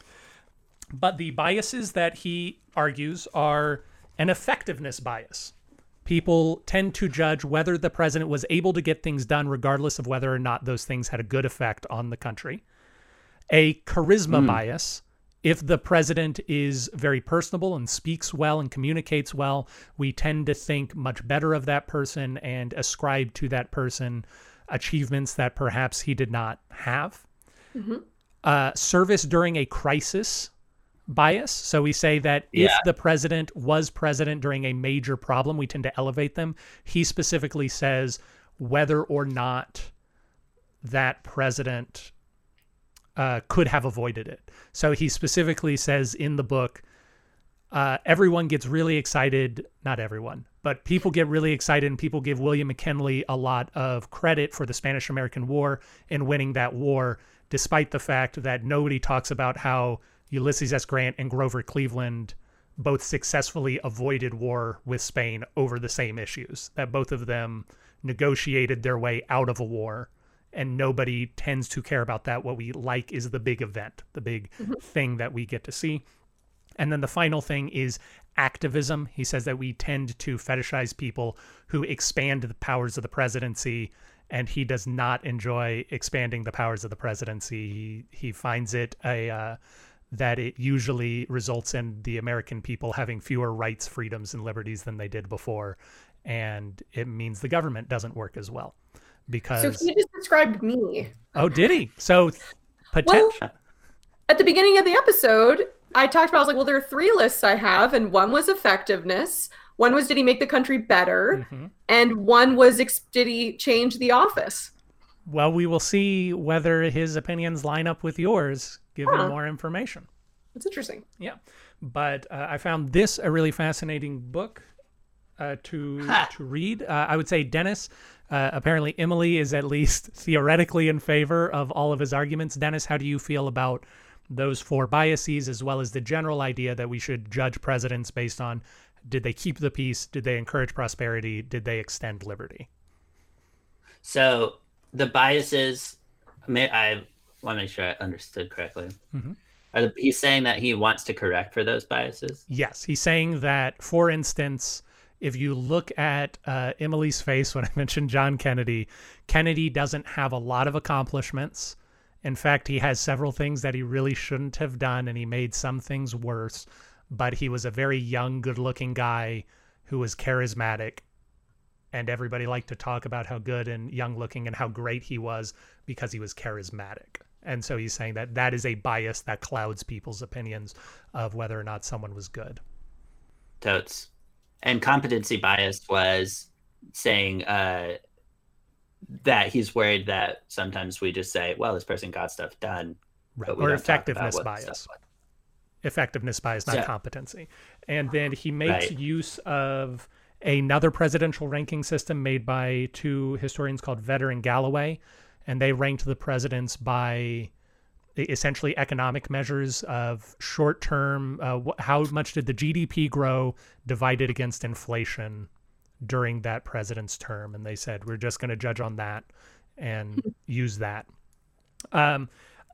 S1: But the biases that he argues are an effectiveness bias. People tend to judge whether the president was able to get things done, regardless of whether or not those things had a good effect on the country. A charisma bias. If the president is very personable and speaks well and communicates well, we tend to think much better of that person and ascribe to that person achievements that perhaps he did not have. Uh, service during a crisis bias. So we say that if the president was president during a major problem, we tend to elevate them. He specifically says whether or not that president uh, could have avoided it. So he specifically says in the book, uh, everyone gets really excited. Not everyone, but people get really excited, and people give William McKinley a lot of credit for the Spanish American War and winning that war, despite the fact that nobody talks about how Ulysses S. Grant and Grover Cleveland both successfully avoided war with Spain over the same issues, that both of them negotiated their way out of a war and nobody tends to care about that. What we like is the big event, the big thing that we get to see. And then the final thing is activism. He says that we tend to fetishize people who expand the powers of the presidency, and he does not enjoy expanding the powers of the presidency. He, he finds it a uh, that it usually results in the American people having fewer rights, freedoms, and liberties than they did before, and it means the government doesn't work as well because
S2: So he just described me.
S1: oh, did he? So potential.
S2: Well, at the beginning of the episode, I talked about, I was like, well, there are three lists I have, and one was effectiveness, one was did he make the country better,
S1: Mhm.
S2: and one was did he change the office?
S1: Well, we will see whether his opinions line up with yours, given
S2: Huh.
S1: more information.
S2: That's interesting.
S1: Yeah, but uh, I found this a really fascinating book uh, to
S3: Ha.
S1: to read. Uh, I would say Dennis. Uh, apparently, Emily is at least *laughs* theoretically in favor of all of his arguments. Dennis, how do you feel about those four biases, as well as the general idea that we should judge presidents based on did they keep the peace, did they encourage prosperity, did they extend liberty?
S3: So the biases, may, I want to make sure I understood correctly. Are the, he's saying that he wants to correct for those biases.
S1: Yes, he's saying that, for instance, if you look at uh, Emily's face when *laughs* I mentioned John Kennedy, Kennedy doesn't have a lot of accomplishments. In fact, he has several things that he really shouldn't have done, and he made some things worse. But he was a very young, good looking guy who was charismatic. And everybody liked to talk about how good and young looking and how great he was because he was charismatic. And so he's saying that that is a bias that clouds people's opinions of whether or not someone was good.
S3: Totes. And competency bias was saying uh, that he's worried that sometimes we just say, well, this person got stuff done.
S1: Right. Or
S3: don't talk about
S1: effectiveness bias. Effectiveness bias, not
S3: So-
S1: competency. And then he makes
S3: Right.
S1: use of another presidential ranking system made by two historians called Vedder and Gallaway. And they ranked the presidents by essentially economic measures of short term, uh, how much did the GDP grow divided against inflation during that president's term. And they said, we're just going to judge on that and *laughs* use that. Um,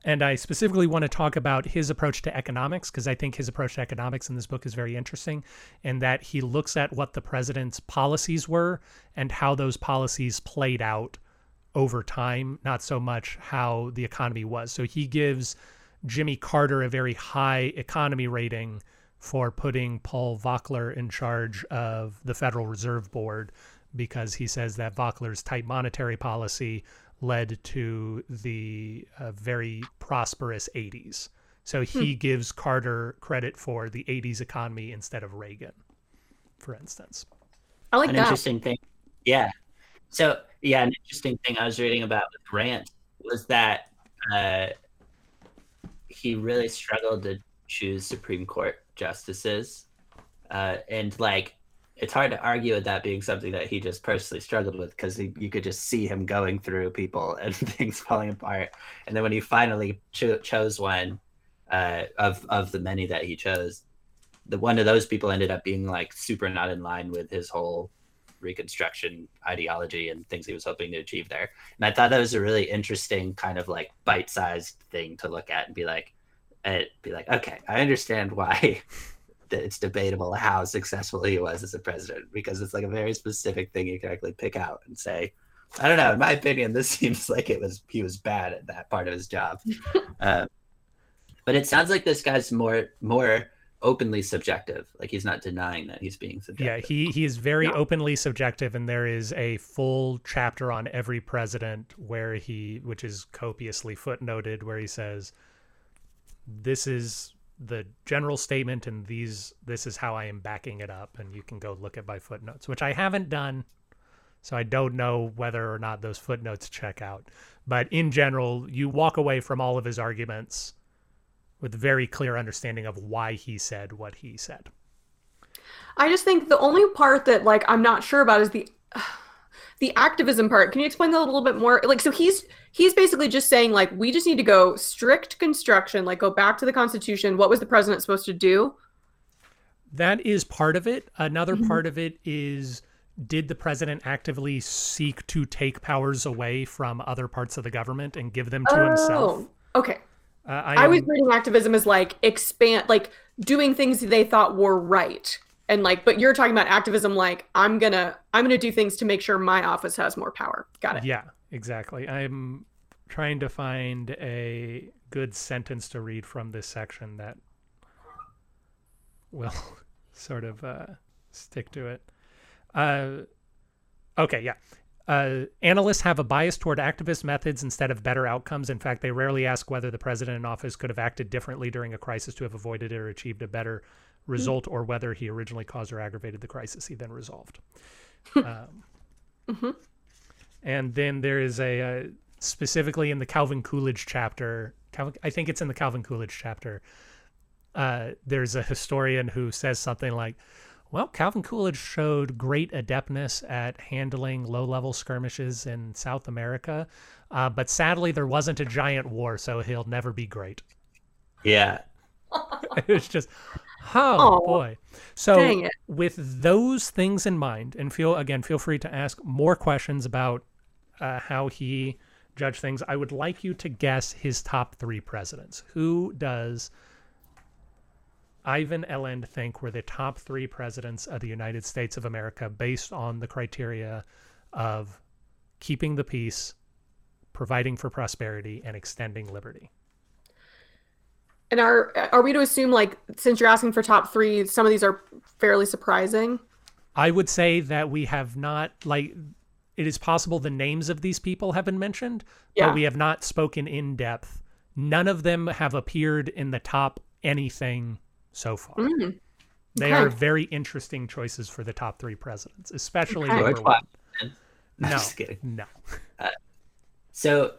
S1: and I specifically want to talk about his approach to economics because I think his approach to economics in this book is very interesting in that he looks at what the president's policies were and how those policies played out over time, not so much how the economy was. So he gives Jimmy Carter a very high economy rating for putting Paul Volcker in charge of the Federal Reserve Board because he says that Volcker's tight monetary policy led to the uh, very prosperous 80s. So he gives Carter credit for the 80s economy instead of Reagan, for instance.
S2: I like
S3: an
S2: that.
S3: interesting thing. Yeah. So yeah, an interesting thing I was reading about with Grant was that uh, he really struggled to choose Supreme Court justices, uh, and like it's hard to argue with that being something that he just personally struggled with because you could just see him going through people *laughs* and things falling apart. And then when he finally cho- chose one uh, of of the many that he chose, the one of those people ended up being like super not in line with his whole reconstruction ideology and things he was hoping to achieve there. And I thought that was a really interesting kind of like bite-sized thing to look at and be like, and be like, okay, I understand why *laughs* that it's debatable how successful he was as a president because it's like a very specific thing you can actually pick out and say, I don't know. In my opinion, this *laughs* seems like it was he was bad at that part of his job. *laughs* um, but it sounds like this guy's more more openly subjective. Like he's not denying that he's being subjective.
S1: Yeah, he he is very
S2: Yeah.
S1: openly subjective, and there is a full chapter on every president where he, which is copiously footnoted, where he says, "This is the general statement and these this is how I am backing it up and you can go look at my footnotes which I haven't done so I don't know whether or not those footnotes check out but in general you walk away from all of his arguments with a very clear understanding of why he said what he said
S2: I just think the only part that like I'm not sure about is the *sighs* the activism part. Can you explain that a little bit more? Like so he's he's basically just saying like we just need to go strict construction, like go back to the constitution. What was the president supposed to do?
S1: That is part of it. Another
S2: Mhm.
S1: part of it is did the president actively seek to take powers away from other parts of the government and give them to himself?
S2: Oh, okay.
S1: Uh, I,
S2: I was reading activism as like expand like doing things they thought were right. And like but you're talking about activism like I'm going to I'm going to do things to make sure my office has more power. Got it.
S1: Yeah, exactly. I'm trying to find a good sentence to read from this section that will *laughs* sort of uh, stick to it. Uh, okay, yeah. Uh, analysts have a bias toward activist methods instead of better outcomes. In fact, they rarely ask whether the president in office could have acted differently during a crisis to have avoided it or achieved a better result, or whether he originally caused or aggravated the crisis he then resolved. um,
S2: Mhm.
S1: and then there is a uh, specifically in the Calvin Coolidge chapter. Calvin, I think it's in the Calvin Coolidge chapter. Uh, there's a historian who says something like, "Well, Calvin Coolidge showed great adeptness at handling low-level skirmishes in South America, uh, but sadly there wasn't a giant war, so he'll never be great."
S3: Yeah. *laughs*
S1: it's just, oh
S2: Aw.
S1: boy. So with those things in mind, and feel again, feel free to ask more questions about uh, how he judged things. I would like you to guess his top three presidents. Who does Ivan Eland think were the top three presidents of the United States of America based on the criteria of keeping the peace, providing for prosperity, and extending liberty?
S2: And are are we to assume like since you're asking for top 3, some of these are fairly surprising?
S1: I would say that we have not like it is possible the names of these people have been mentioned,
S2: Yeah.
S1: but we have not spoken in depth. None of them have appeared in the top anything so far.
S2: Mm.
S1: They
S2: okay.
S1: are very interesting choices for the top three presidents, especially
S2: Okay.
S1: number
S3: George
S1: one.
S3: Washington. *laughs*
S1: No,
S3: Just kidding.
S1: no.
S3: So,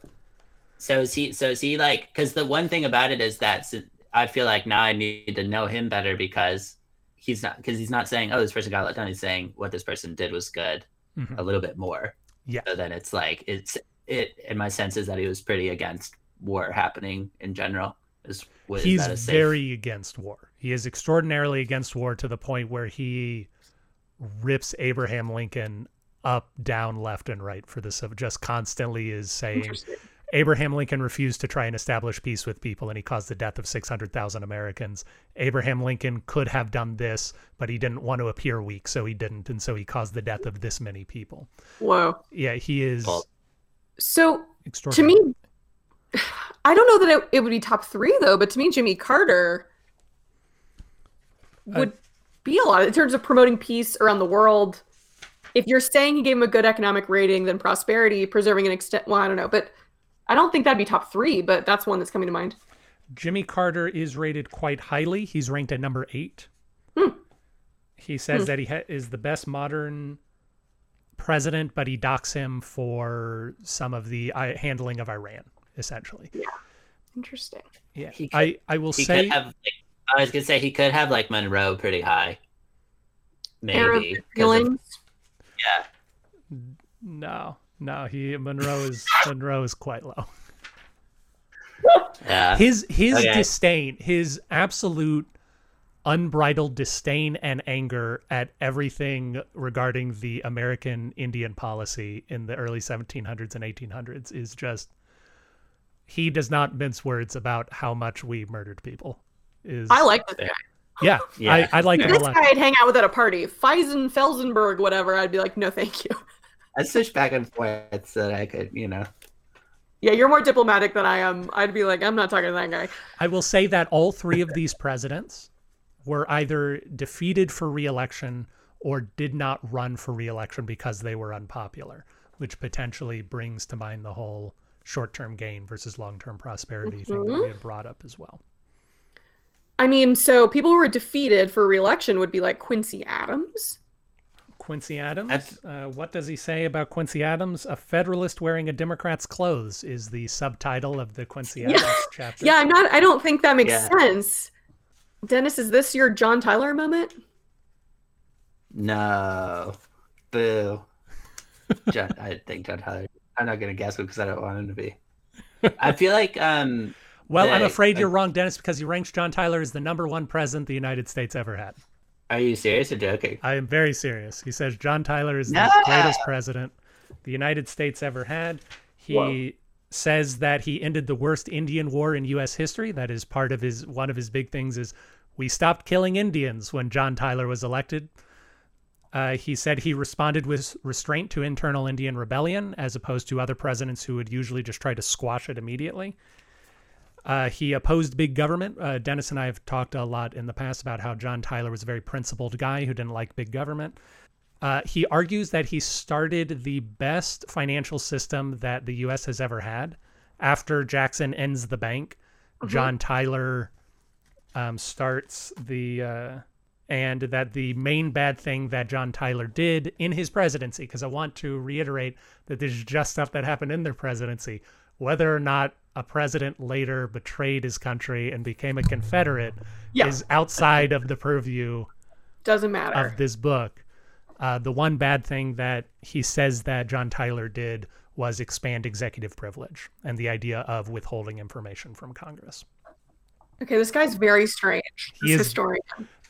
S3: so is he? So is he like? Because the one thing about it is that I feel like now I need to know him better because he's not because he's not saying, "Oh, this person got let down." He's saying what this person did was good
S1: Mhm.
S3: a little bit more.
S1: Yeah.
S3: So then it's like it's it. In my sense is that he was pretty against war happening in general. Is, was
S1: He's
S3: that a safe-
S1: very against war. He is extraordinarily against war to the point where he rips Abraham Lincoln up, down, left, and right for this. Just constantly is saying Abraham Lincoln refused to try and establish peace with people, and he caused the death of 600,000 Americans. Abraham Lincoln could have done this, but he didn't want to appear weak, so he didn't, and so he caused the death of this many people.
S2: Whoa.
S1: Yeah, he is
S3: Well,
S2: So to me, *sighs* I don't know that it, it would be top three though, but to me, Jimmy Carter would be a lot in terms of promoting peace around the world. If you're saying he gave him a good economic rating, then prosperity, preserving an extent. Well, I don't know, but I don't think that'd be top three. But that's one that's coming to mind.
S1: Jimmy Carter is rated quite highly. He's ranked at number eight.
S2: Hmm.
S1: He says
S2: Hmm.
S1: that he ha is the best modern president, but he docks him for some of the uh, handling of Iran, essentially. Yeah.
S2: Interesting.
S1: Yeah,
S3: He could-
S1: I I will
S3: he
S1: say
S3: could have. Like, I was gonna say he could have like Monroe pretty high. Maybe. Of-
S2: feelings.
S3: yeah.
S1: no, no. He Monroe is *laughs* Monroe is quite low.
S3: Yeah.
S1: His his
S3: Okay.
S1: disdain, his absolute unbridled disdain and anger at everything regarding the American Indian policy in the early 1700s and 1800s is just he does not mince words about how much we murdered people. Is
S2: I like this guy.
S1: yeah, *laughs*
S3: Yeah.
S1: I, I like
S2: If this guy I'd hang out with at a party, Feisen, Felzenberg, whatever. I'd be like, no, thank you. *laughs*
S3: I switched back and forth so that I could, you know.
S2: Yeah, you're more diplomatic than I am. I'd be like, I'm not talking to that guy.
S1: I will say that all three of these presidents were either defeated for reelection or did not run for reelection because they were unpopular, which potentially brings to mind the whole short term gain versus long term prosperity thing that we mm-hmm. had brought up as well.
S2: I mean, so people who were defeated for reelection would be like Quincy Adams.
S1: Quincy Adams. Uh, what does he say about Quincy Adams? A Federalist wearing a Democrat's clothes is the subtitle of the Quincy
S2: Yeah.
S1: Adams chapter.
S2: Yeah, I'm not. I don't think that makes
S3: Yeah.
S2: sense. Dennis, is this your John Tyler moment?
S3: No. Boo. John, I think John Tyler. I'm not gonna guess because I don't want him to be. I feel like um
S1: Well, I'm afraid
S3: I-
S1: you're wrong, Dennis, because he ranks John Tyler as the number one president the United States ever had.
S3: are you serious or joking?
S1: I am very serious. He says John Tyler is
S3: No.
S1: the greatest president the United States ever had. He
S2: Whoa.
S1: says that he ended the worst Indian war in U.S. history. That is part of his one of his big things is we stopped killing Indians when John Tyler was elected. Uh, he said he responded with restraint to internal Indian rebellion, as opposed to other presidents who would usually just try to squash it immediately. Uh, he opposed big government. Uh, Dennis and I have talked a lot in the past about how John Tyler was a very principled guy who didn't like big government. Uh, he argues that he started the best financial system that the U.S. has ever had. After Jackson ends the bank, John Tyler um, starts the, uh, and that the main bad thing that John Tyler did in his presidency, because I want to reiterate that this is just stuff that happened in their presidency, whether or not a president later betrayed his country and became a Confederate
S2: Yeah.
S1: is outside of the purview
S2: Doesn't matter.
S1: of this book. Uh, the one bad thing that he says that John Tyler did was expand executive privilege and the idea of withholding information from Congress.
S2: okay, this guy's very strange.
S1: He is-
S2: historian.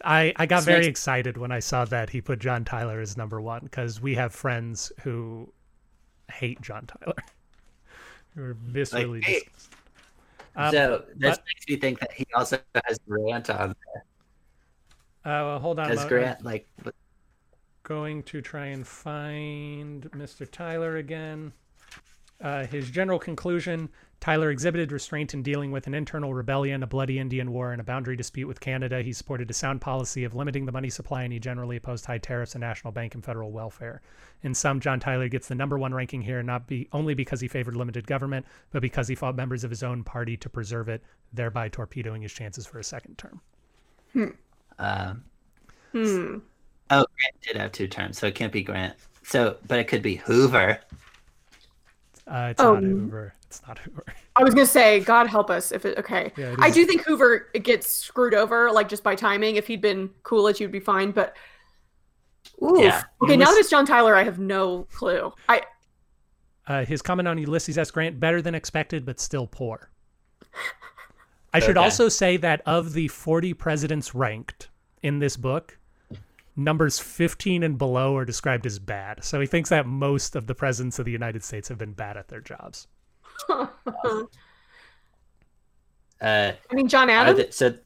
S1: I, I got very excited when I saw that he put John Tyler as number one because we have friends who hate John Tyler. Who are viscerally
S3: hey,
S1: disgusted. Um,
S3: so this
S1: but-
S3: makes me think that he also has Grant on there.
S1: uh, well, hold on.
S3: Has Grant like
S1: going to try and find Mr. Tyler again. Uh, his general conclusion Tyler exhibited restraint in dealing with an internal rebellion, a bloody Indian war, and a boundary dispute with Canada. He supported a sound policy of limiting the money supply, and he generally opposed high tariffs, a national bank, and federal welfare. In sum, John Tyler gets the number one ranking here, not be only because he favored limited government, but because he fought members of his own party to preserve it, thereby torpedoing his chances for a second term.
S3: um
S2: Hmm.
S3: oh Grant did have two terms, so it can't be Grant. So but it could be Hoover.
S1: Uh, it's
S2: Oh,
S1: not
S2: n-
S1: Hoover. It's not Hoover. *laughs*
S2: I was gonna say, God help us if it. Okay,
S1: Yeah, it
S2: I do think Hoover gets screwed over, like just by timing. If he'd been Coolidge, you'd be fine. But Oof.
S3: Yeah.
S2: Okay,
S1: He
S2: now
S1: was-
S2: that it's John Tyler, I have no clue. I
S1: Uh, his comment on Ulysses S. Grant, better than expected, but still poor. *laughs* I should
S3: Okay.
S1: also say that of the 40 presidents ranked in this book, numbers 15 and below are described as bad. So he thinks that most of the presidents of the United States have been bad at their jobs. *laughs*
S3: Uh,
S2: I mean, John
S3: are
S2: Adams.
S3: the- so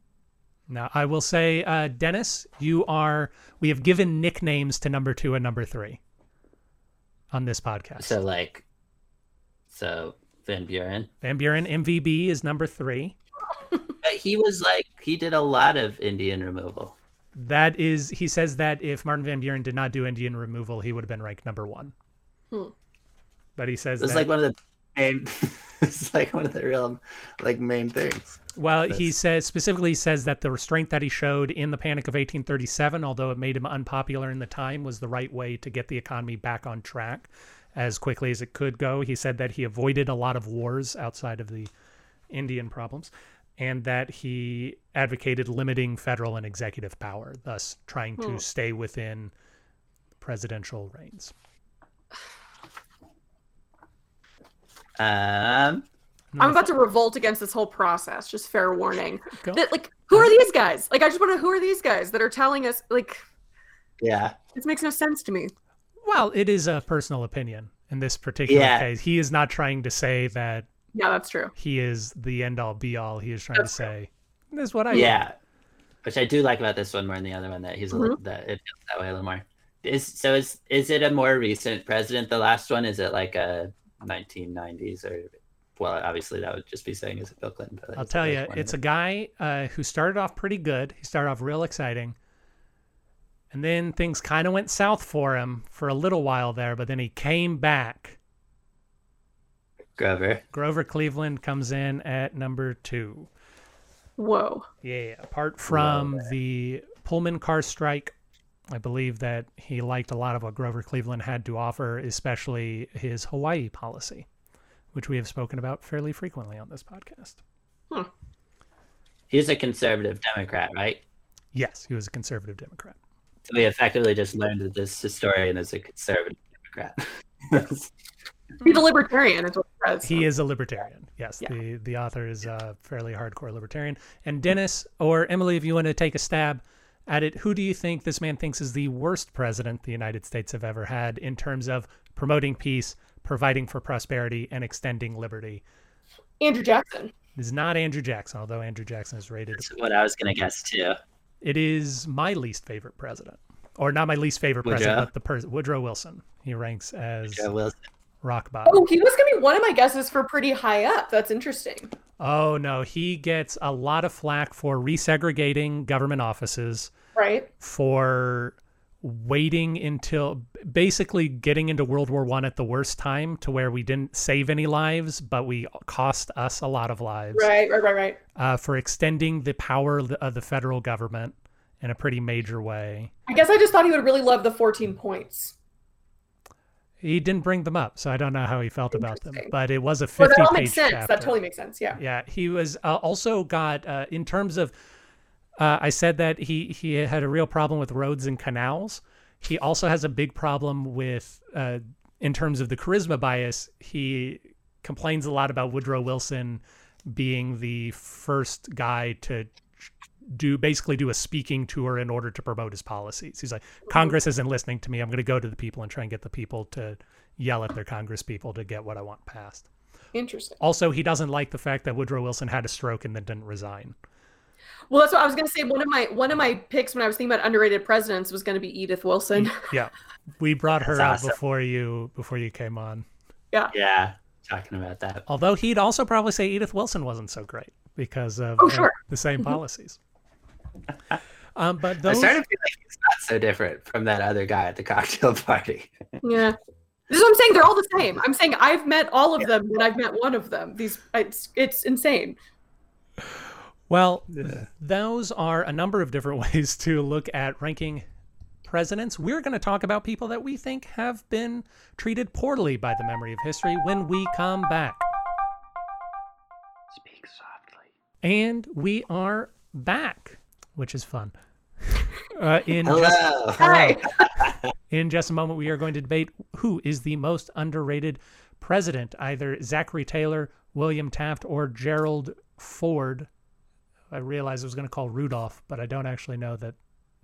S1: Now, I will say, uh, Dennis, you are, we have given nicknames to number two and number three on this podcast.
S3: so like, so Van Buren,
S1: Van Buren, MVB is number three. *laughs*
S3: but he was like he did a lot of Indian removal.
S1: That is, he says that if Martin Van Buren did not do Indian removal, he would have been ranked number one.
S2: Hmm.
S1: But he says
S3: It was
S1: that,
S3: like one of the main. it's like one of the real like main things.
S1: well, he says specifically he says that the restraint that he showed in the Panic of 1837, although it made him unpopular in the time, was the right way to get the economy back on track as quickly as it could go. He said that he avoided a lot of wars outside of the Indian problems, and that he advocated limiting federal and executive power, thus trying to
S2: Hmm.
S1: stay within presidential reigns.
S3: Um,
S2: I'm about to revolt against this whole process. Just fair warning. That like, who are these guys? Like, I just want to. Who are these guys that are telling us? Like,
S3: yeah,
S2: this makes no sense to me.
S1: Well, it is a personal opinion in this particular
S3: Yeah.
S1: case. He is not trying to say that
S2: Yeah, that's true.
S1: he is the end all be all. He is trying
S2: That's
S1: to say, "This is what I
S3: yeah. Which I do like about this one more than the other one. That he's a little,
S2: Mm-hmm.
S3: that it feels that way a little more. Is so is is it a more recent president? The last one is it like a 1990s or well, obviously that would just be saying is it Bill Clinton? But
S1: I'll tell you, it's a guy uh, who started off pretty good. He started off real exciting, and then things kind of went south for him for a little while there. But then he came back.
S3: Grover.
S1: Grover Cleveland comes in at number two.
S2: Whoa.
S1: Yeah, apart from the Pullman car strike, I believe that he liked a lot of what Grover Cleveland had to offer, especially his Hawaii policy, which we have spoken about fairly frequently on this podcast.
S3: He's a conservative Democrat, right?
S1: Yes, he was a conservative Democrat.
S3: So we effectively just learned that this historian is a conservative Democrat. *laughs*
S2: He's a libertarian, is what it says.
S1: He is a libertarian. Yes,
S2: Yeah.
S1: the the author is a fairly hardcore libertarian. And Dennis or Emily, if you want to take a stab at it, who do you think this man thinks is the worst president the United States have ever had in terms of promoting peace, providing for prosperity, and extending liberty?
S2: Andrew Jackson.
S1: It is not Andrew Jackson, although Andrew Jackson is rated.
S3: That's what I was gonna guess too.
S1: It is my least favorite president, or not my least favorite
S3: Woodrow?
S1: president, but the person Woodrow Wilson. He ranks as
S3: Wilson.
S1: rock bottom.
S2: Oh, he was going to be one of my guesses for pretty high up. That's interesting.
S1: Oh no, he gets a lot of flack for resegregating government offices,
S2: Right?
S1: for waiting until basically getting into World War One at the worst time to where we didn't save any lives, but we cost us a lot of lives.
S2: Right, right, right, right.
S1: Uh, for extending the power of the, of the federal government in a pretty major way.
S2: I guess I just thought he would really love the 14 points.
S1: He didn't bring them up, so I don't know how he felt about them. But it was a
S2: Well, that all
S1: fifty-page
S2: makes sense.
S1: chapter.
S2: That totally makes sense. Yeah.
S1: Yeah, he was uh, also got uh, in terms of. Uh, I said that he he had a real problem with roads and canals. He also has a big problem with, uh, in terms of the charisma bias. He complains a lot about Woodrow Wilson being the first guy to do basically do a speaking tour in order to promote his policies. He's like, Congress isn't listening to me. I'm going to go to the people and try and get the people to yell at their Congress people to get what I want passed.
S2: Interesting.
S1: Also, he doesn't like the fact that Woodrow Wilson had a stroke and then didn't resign.
S2: Well, that's what I was going to say. One of my one of my picks when I was thinking about underrated presidents was going to be Edith Wilson.
S1: Yeah, we brought her
S3: That's
S1: up
S3: awesome.
S1: before you before you came on.
S3: Yeah, Yeah, talking about that.
S1: Although he'd also probably say Edith Wilson wasn't so great because of
S2: Oh,
S1: uh,
S2: sure.
S1: the same policies. Um, but
S3: I started to feel like he's not so different from that other guy at the *laughs* cocktail party.
S2: Yeah. This is what I'm saying. They're all the same. I'm saying I've met all of them, and I've met one of them. These it's it's insane.
S1: well, those are a number of different *laughs* ways to look at ranking presidents. We're going to talk about people that we think have been treated poorly by the memory of history when we come back.
S3: Speak softly.
S1: And we are back, which is fun. *laughs* Uh, in just,
S3: Hello.
S2: Hi. *laughs*
S1: in just a moment, we are going to debate who is the most underrated president, either Zachary Taylor, William Taft, or Gerald Ford. I realized I was going to call Rudolph, but I don't actually know that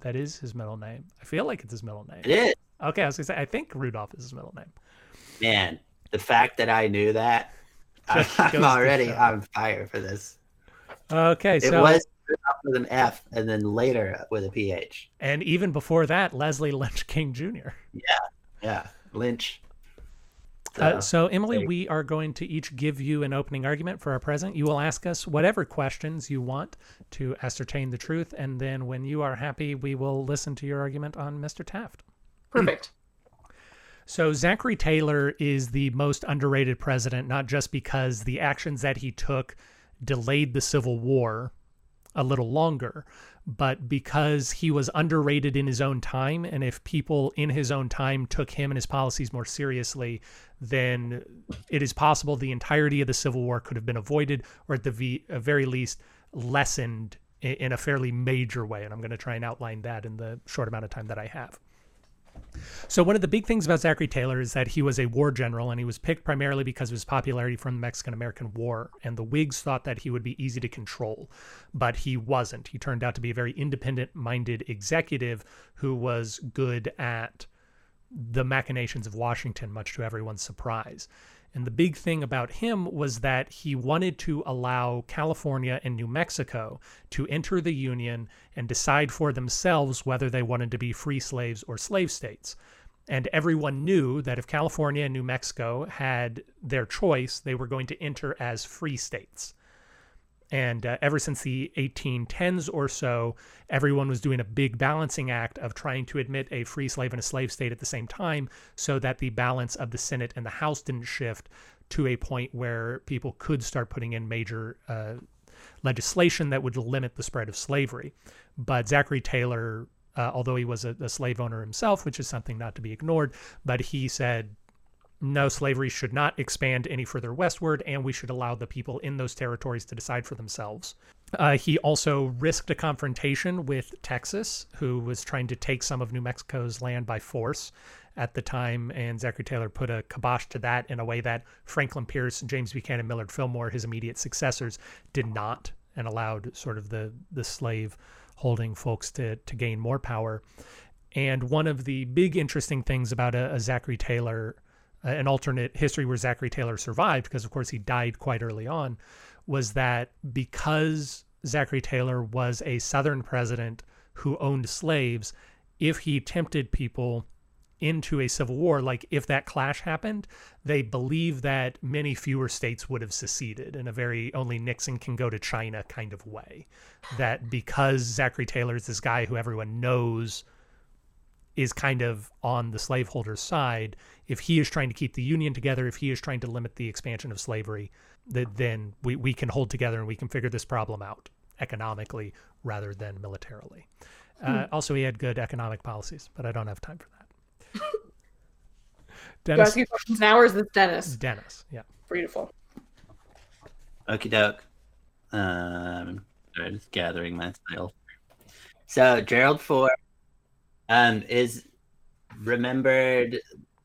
S1: that is his middle name. I feel like it's his middle name.
S3: It is.
S1: Okay, I was going to say, I think Rudolph is his middle name.
S3: Man, the fact that I knew that, *laughs* I'm,
S1: Just goes to
S3: I'm already on fire for this.
S1: Okay,
S3: It
S1: so
S3: was with an F and then later with a PH.
S1: and even before that, Leslie Lynch King Jr.
S3: Yeah, yeah, Lynch.
S1: Uh, so, Emily,
S3: Great.
S1: we are going to each give you an opening argument for our present. You will ask us whatever questions you want to ascertain the truth, and then when you are happy, we will listen to your argument on Mr. Taft.
S2: Perfect. *clears throat*
S1: So, Zachary Taylor is the most underrated president, not just because the actions that he took delayed the Civil War a little longer, but because he was underrated in his own time. And if people in his own time took him and his policies more seriously, then it is possible the entirety of the Civil War could have been avoided, or at the uh, very least, lessened in a fairly major way. And I'm going to try and outline that in the short amount of time that I have. So one of the big things about Zachary Taylor is that he was a war general and he was picked primarily because of his popularity from the Mexican-American War and the Whigs thought that he would be easy to control, but he wasn't. He turned out to be a very independent-minded executive who was good at the machinations of Washington, much to everyone's surprise. And the big thing about him was that he wanted to allow California and New Mexico to enter the Union and decide for themselves whether they wanted to be free slaves or slave states. And everyone knew that if California and New Mexico had their choice, they were going to enter as free states. And uh, ever since the 1810s or so, everyone was doing a big balancing act of trying to admit a free slave and a slave state at the same time so that the balance of the Senate and the House didn't shift to a point where people could start putting in major uh, legislation that would limit the spread of slavery. But Zachary Taylor, uh, although he was a, a slave owner himself, which is something not to be ignored, but he said no, slavery should not expand any further westward, and we should allow the people in those territories to decide for themselves. Uh, he also risked a confrontation with Texas, who was trying to take some of New Mexico's land by force at the time, and Zachary Taylor put a kibosh to that in a way that Franklin Pierce, and James Buchanan, Millard Fillmore, his immediate successors, did not, and allowed sort of the the slave holding folks to to gain more power. And one of the big interesting things about a, a Zachary Taylor an alternate history where Zachary Taylor survived, because of course he died quite early on, was that because Zachary Taylor was a Southern president who owned slaves, if he tempted people into a civil war, like if that clash happened, they believe that many fewer states would have seceded in a very only Nixon can go to China kind of way. That because Zachary Taylor is this guy who everyone knows is kind of on the slaveholder's side. If he is trying to keep the Union together, if he is trying to limit the expansion of slavery, that then we, we can hold together and we can figure this problem out economically rather than militarily. Uh, hmm. Uh, also, he had good economic policies, but I don't have time for that. *laughs*
S2: Dennis. You questions now, or is this Dennis?
S1: Dennis, yeah.
S2: Beautiful.
S3: Okie doke. Um, just gathering myself. So Gerald Ford um, is remembered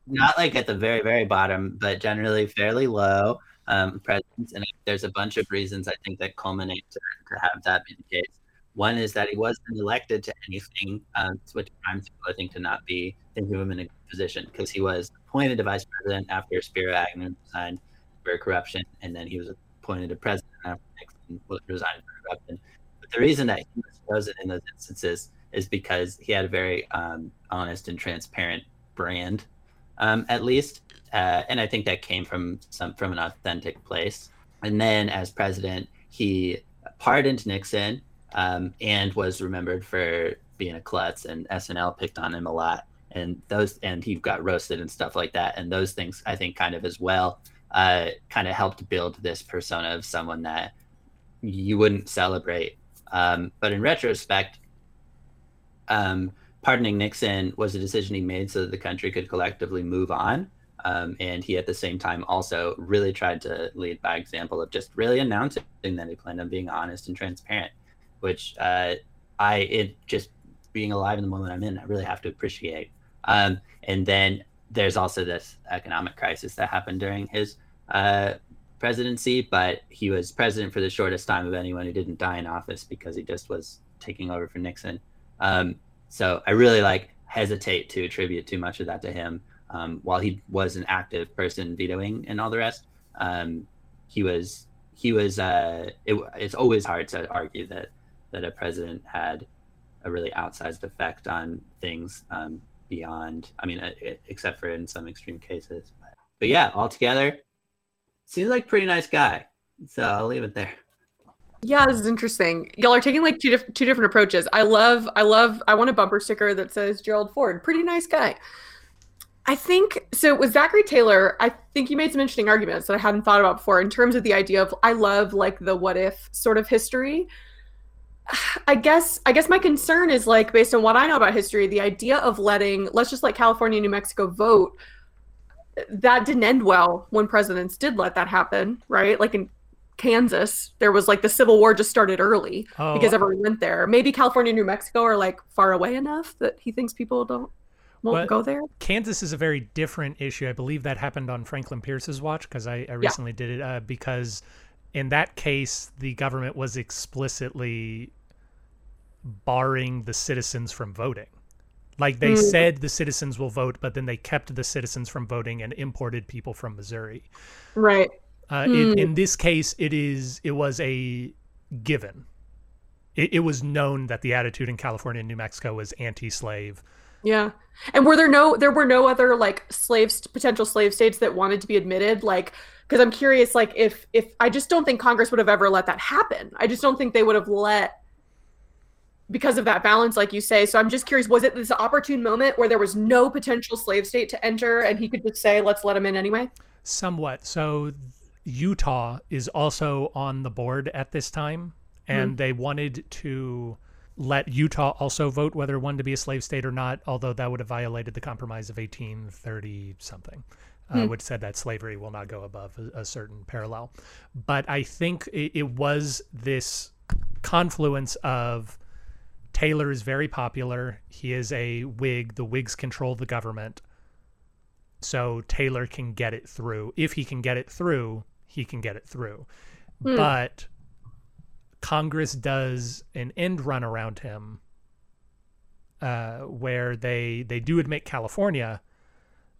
S3: not like at the very very bottom, but generally fairly low um, presence. And there's a bunch of reasons I think that culminate to, to have that be the case. One is that he wasn't elected to anything, um, which times people I think to not be thinking of him in a position because he was appointed to vice president after Spiro Agnew resigned for corruption, and then he was appointed to president after Nixon resigned for corruption. But the reason that he was chosen in those instances is because he had a very um, honest and transparent brand, um, at least, uh, and I think that came from some from an authentic place. And then as president, he pardoned Nixon um, and was remembered for being a klutz, and SNL picked on him a lot. And those, and he got roasted and stuff like that. And those things, I think, kind of as well, uh, kind of helped build this persona of someone that you wouldn't celebrate. Um, but in retrospect, um, pardoning Nixon was a decision he made so that the country could collectively move on. Um, and he, at the same time, also really tried to lead by example of just really announcing that he planned on being honest and transparent, which uh, I, it just being alive in the moment I'm in, I really have to appreciate. Um, and then there's also this economic crisis that happened during his uh, presidency, but he was president for the shortest time of anyone who didn't die in office because he just was taking over for Nixon. Um, so I really like hesitate to attribute too much of that to him. Um, while he was an active person vetoing and all the rest, um, he was he was. Uh, it, it's always hard to argue that that a president had a really outsized effect on things um, beyond. I mean, it, uh, except for in some extreme cases. But, but yeah, altogether, seems like pretty nice guy. So I'll leave it there.
S2: Yeah, this is interesting. Y'all are taking like two two different approaches. I love, I love, I want a bumper sticker that says Gerald Ford, pretty nice guy. I think so. With Zachary Taylor, I think you made some interesting arguments that I hadn't thought about before in terms of the idea of I love like the what if sort of history. *sighs* I guess I guess my concern is like based on what I know about history, the idea of letting let's just let California, New Mexico vote that didn't end well when presidents did let that happen, right? Like in Kansas, there was like the Civil War just started early oh. because everyone went there. Maybe California, and New Mexico are like far away enough that he thinks people don't won't go there.
S1: Kansas is a very different issue. I believe that happened on Franklin Pierce's watch because I, I, recently yeah. did it uh, because in that case the government was explicitly barring the citizens from voting. Like they mm. said the citizens will vote, but then they kept the citizens from voting and imported people from Missouri.
S2: Right.
S1: Uh, mm. in, in this case, it is it was a given. It, it was known that the attitude in California and New Mexico was anti-slave.
S2: Yeah, and were there no there were no other like slaves potential slave states that wanted to be admitted like because I'm curious like if if I just don't think Congress would have ever let that happen. I just don't think they would have let because of that balance like you say. So I'm just curious was it this opportune moment where there was no potential slave state to enter and he could just say let's let him in anyway?
S1: Somewhat. So Utah is also on the board at this time, and
S2: Hmm.
S1: they wanted to let Utah also vote whether one to be a slave state or not, although that would have violated the Compromise of 1830 something, uh,
S2: Hmm.
S1: which said that slavery will not go above a, a certain parallel. But I think it, it was this confluence of Taylor is very popular. He is a Whig. The Whigs control the government. So Taylor can get it through. If he can get it through, he can get it through.
S2: Hmm.
S1: But Congress does an end run around him uh, where they they do admit California,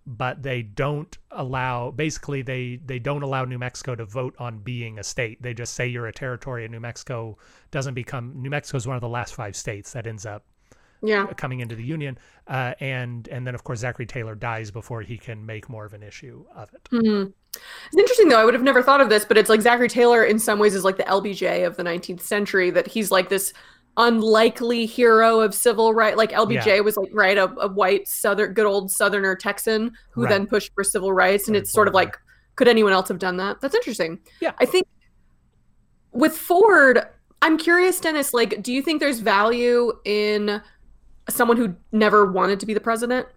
S1: but they don't allow basically they they don't allow New Mexico to vote on being a state. They just say you're a territory and New Mexico doesn't become New Mexico is one of the last five states that ends up
S2: Yeah.
S1: coming into the union. Uh, and and then of course Zachary Taylor dies before he can make more of an issue of it.
S2: Hmm. It's interesting though. I would have never thought of this, but it's like Zachary Taylor in some ways is like the LBJ of the 19th century. That he's like this unlikely hero of civil right. Like LBJ
S1: Yeah.
S2: was like right a, a white southern, good old Southerner Texan who
S1: Right.
S2: then pushed for civil rights, and it's sort of like, could anyone else have done that? That's interesting.
S1: Yeah.
S2: I think with Ford, I'm curious, Dennis. Like, do you think there's value in someone who never wanted to be the president?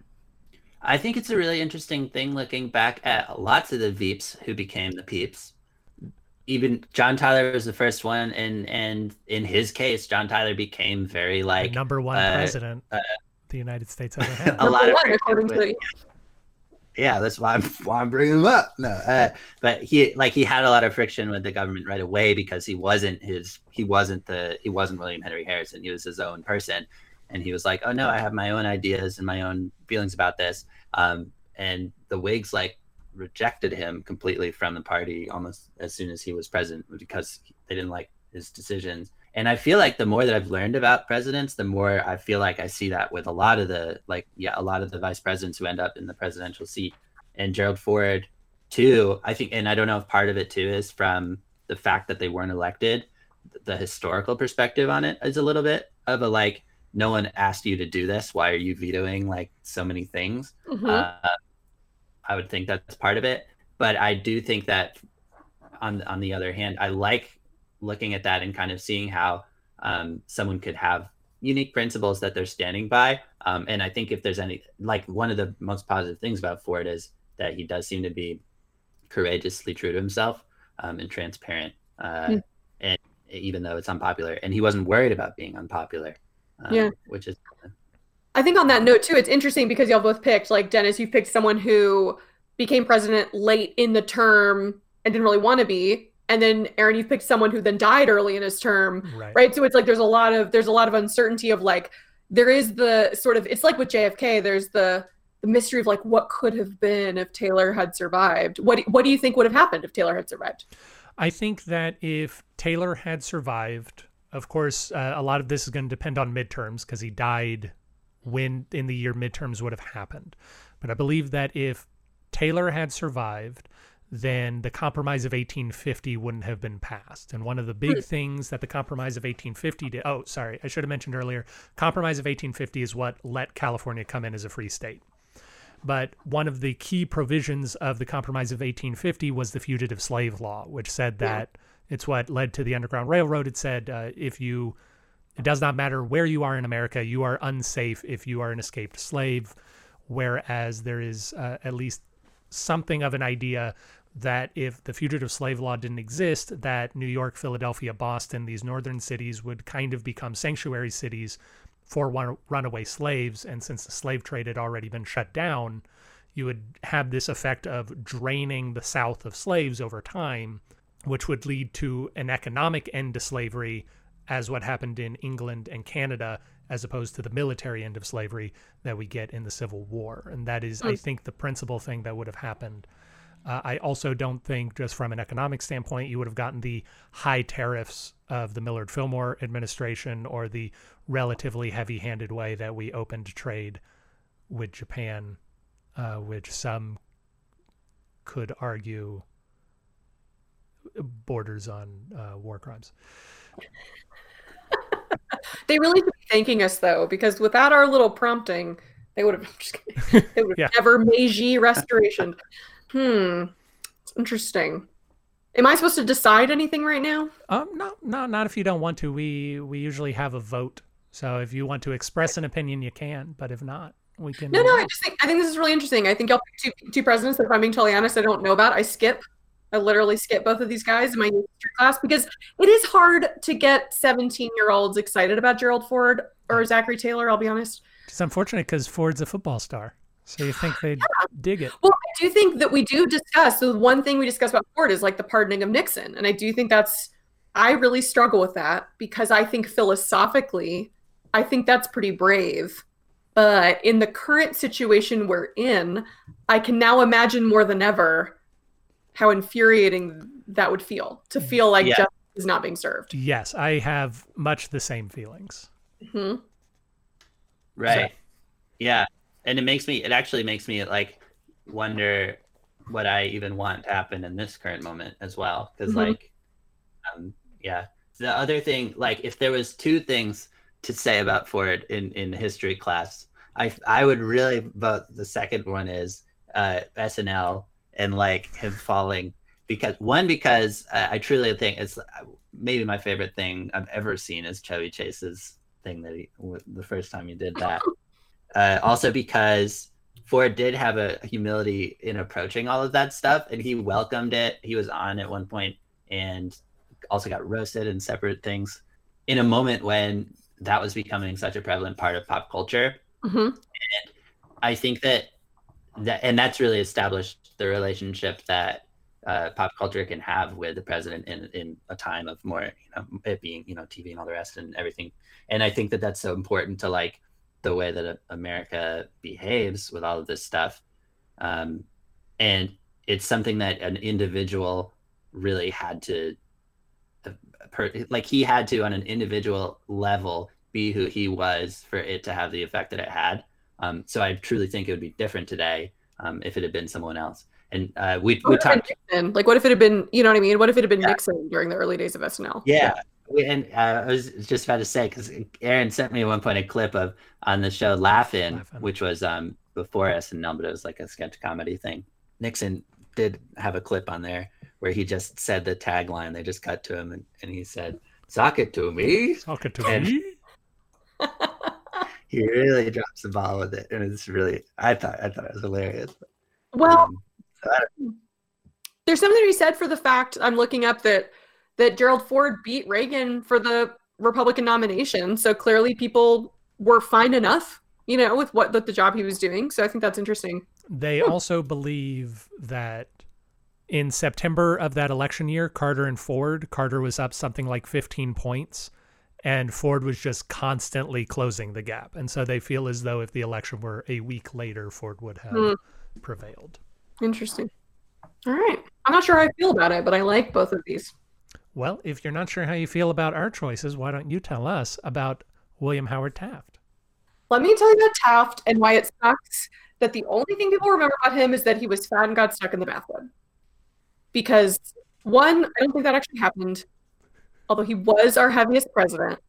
S3: I think it's a really interesting thing looking back at lots of the Veeps who became the Peeps. Even John Tyler was the first one, and and in his case, John Tyler became very
S1: The
S3: like
S1: number one
S3: uh,
S1: president
S3: uh,
S1: the United States ever *laughs* had.
S3: a lot
S2: Number
S3: of
S2: one, according to
S3: friction yeah, that's why I'm why I'm bringing him up. No, uh, but he like he had a lot of friction with the government right away because he wasn't his he wasn't the he wasn't William Henry Harrison. He was his own person, and he was like, oh no, I have my own ideas and my own feelings about this. Um, and the Whigs like rejected him completely from the party almost as soon as he was president because they didn't like his decisions. And I feel like the more that I've learned about presidents, the more I feel like I see that with a lot of the like yeah, a lot of the vice presidents who end up in the presidential seat. And Gerald Ford too, I think and I don't know if part of it too is from the fact that they weren't elected. The historical perspective on it is a little bit of a like no one asked you to do this. Why are you vetoing like so many things?
S2: Mhm.
S3: Uh, I would think that's part of it, but I do think that on on the other hand, I like looking at that and kind of seeing how um, someone could have unique principles that they're standing by. Um, and I think if there's any like one of the most positive things about Ford is that he does seem to be courageously true to himself um, and transparent, uh,
S2: Hmm.
S3: and even though it's unpopular, and he wasn't worried about being unpopular. Um,
S2: Yeah.
S3: which is
S2: I think on that note too, it's interesting because y'all both picked like Dennis, you picked someone who became president late in the term and didn't really want to be, and then Aaron, you picked someone who then died early in his term,
S1: Right.
S2: right? So it's like there's a lot of there's a lot of uncertainty of like there is the sort of it's like with JFK, there's the the mystery of like what could have been if Taylor had survived. What what do you think would have happened if Taylor had survived?
S1: I think that if Taylor had survived, of course, uh, a lot of this is going to depend on midterms because he died when in the year midterms would have happened. But I believe that if Taylor had survived, then the Compromise of 1850 wouldn't have been passed. And one of the big
S2: Hmm.
S1: things that the Compromise of 1850 did, oh, sorry, I should have mentioned earlier, Compromise of 1850 is what let California come in as a free state. But one of the key provisions of the Compromise of 1850 was the Fugitive Slave Law, which said
S2: Yeah.
S1: It's what led to the Underground Railroad. It said uh, if you, it does not matter where you are in America, you are unsafe if you are an escaped slave. Whereas there is uh, at least something of an idea that if the fugitive slave law didn't exist, that New York, Philadelphia, Boston, these northern cities would kind of become sanctuary cities for run runaway slaves. And since the slave trade had already been shut down, you would have this effect of draining the South of slaves over time, which would lead to an economic end to slavery, as what happened in England and Canada, as opposed to the military end of slavery that we get in the Civil War. And that is, I
S2: Mm.
S1: think, the principal thing that would have happened. Uh, I also don't think, just from an economic standpoint, you would have gotten the high tariffs of the Millard Fillmore administration or the relatively heavy handed way that we opened trade with Japan, uh, which some could argue borders on uh, war crimes. *laughs*
S2: They really should be thanking us though, because without our little prompting, they would have *laughs* kidding. They would have
S1: Yeah.
S2: never Meiji restoration. Hmm. It's interesting. Am I supposed to decide anything right now?
S1: Um, no, no, not if you don't want to. We we usually have a vote. So if you want to express an opinion, you can. But if not, we can.
S2: No, no. I just think I think this is really interesting. I think y'all pick two two presidents that, if I'm being totally honest, I don't know about. I skip. I literally skip both of these guys in my history class because it is hard to get 17 year olds excited about Gerald Ford or Zachary Taylor. I'll be honest.
S1: It's unfortunate because Ford's a football star. So you think they'd *sighs* yeah. dig it?
S2: Well, I do think that we do discuss. So one thing we discuss about Ford is like the pardoning of Nixon, and I do think that's. I really struggle with that because I think philosophically, I think that's pretty brave. But in the current situation we're in, I can now imagine more than ever how infuriating that would feel to feel like yeah. justice is not being served.
S1: Yes, I have much the same feelings.
S2: Mm-hmm.
S3: Right. So. Yeah, and it makes me. It actually makes me like wonder what I even want to happen in this current moment as well. Because mm-hmm. like, um, yeah. The other thing, like, if there was two things to say about Ford in in history class, I I would really vote the second one is uh, SNL and like him falling because one because uh, I truly think it's maybe my favorite thing I've ever seen is Chevy Chase's thing that he the first time he did that. *laughs* Uh, also because Ford did have a humility in approaching all of that stuff, and he welcomed it. He was on at one point and also got roasted in separate things in a moment when that was becoming such a prevalent part of pop culture.
S2: Mm-hmm. And
S3: I think that that and that's really established the relationship that uh, pop culture can have with the president in, in a time of more, you know, it being, you know, TV and all the rest and everything. And I think that that's so important to like the way that America behaves with all of this stuff. Um, and it's something that an individual really had to, like, he had to, on an individual level, be who he was for it to have the effect that it had. Um, so I truly think it would be different today um, if it had been someone else. And uh, we we talked
S2: like, what if it had been, you know what I mean? What if it had been yeah. Nixon during the early days of SNL?
S3: Yeah. yeah. And uh, I was just about to say because Aaron sent me at one point a clip of on the show Laugh-In, Laugh-In. which was um, before SNL, but it was like a sketch comedy thing. Nixon did have a clip on there where he just said the tagline. They just cut to him and, and he said, "Sock it to me."
S1: Sock it to and, me. *laughs*
S3: he really drops the ball with it, and it's really I thought I thought it was hilarious.
S2: Well, um, so there's something to be said for the fact I'm looking up that that Gerald Ford beat Reagan for the Republican nomination, so clearly people were fine enough, you know, with what with the job he was doing. So I think that's interesting.
S1: They hmm. also believe that in September of that election year, Carter and Ford, Carter was up something like 15 points and Ford was just constantly closing the gap. And so they feel as though if the election were a week later, Ford would have mm. prevailed.
S2: Interesting. All right. I'm not sure how I feel about it, but I like both of these.
S1: Well, if you're not sure how you feel about our choices, why don't you tell us about William Howard Taft?
S2: Let me tell you about Taft and why it sucks that the only thing people remember about him is that he was fat and got stuck in the bathtub. Because one, I don't think that actually happened although he was our heaviest president.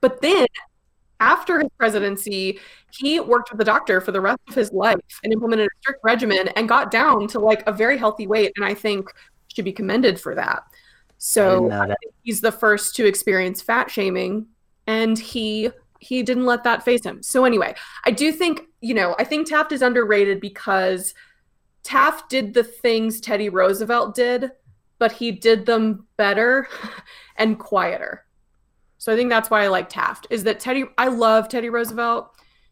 S2: But then after his presidency, he worked with the doctor for the rest of his life and implemented a strict regimen and got down to like a very healthy weight. And I think should be commended for that. So that. he's the first to experience fat shaming and he he didn't let that faze him. So anyway, I do think, you know, I think Taft is underrated because Taft did the things Teddy Roosevelt did but he did them better *laughs* and quieter. So I think that's why I like Taft. Is that Teddy? I love Teddy Roosevelt.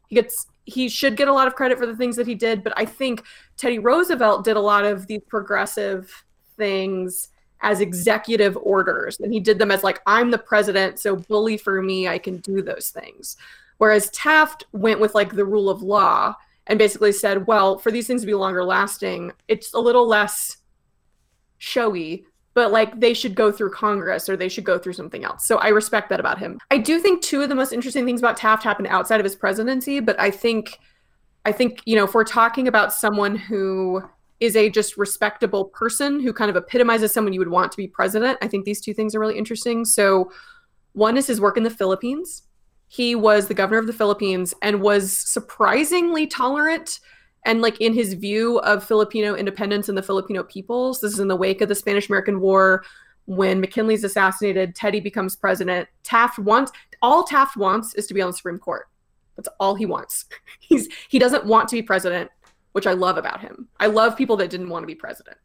S2: He gets he should get a lot of credit for the things that he did, but I think Teddy Roosevelt did a lot of these progressive things as executive orders, and he did them as like I'm the president, so bully for me, I can do those things. Whereas Taft went with like the rule of law and basically said, well, for these things to be longer lasting, it's a little less showy but like they should go through Congress or they should go through something else. So I respect that about him. I do think two of the most interesting things about Taft happened outside of his presidency, but I think I think, you know, if we're talking about someone who is a just respectable person who kind of epitomizes someone you would want to be president, I think these two things are really interesting. So one is his work in the Philippines. He was the governor of the Philippines and was surprisingly tolerant and like in his view of Filipino independence and the Filipino peoples. This is in the wake of the Spanish American War when McKinley's assassinated, Teddy becomes president. Taft wants all Taft wants is to be on the Supreme Court. That's all he wants. *laughs* He's he doesn't want to be president, which I love about him. I love people that didn't want to be president.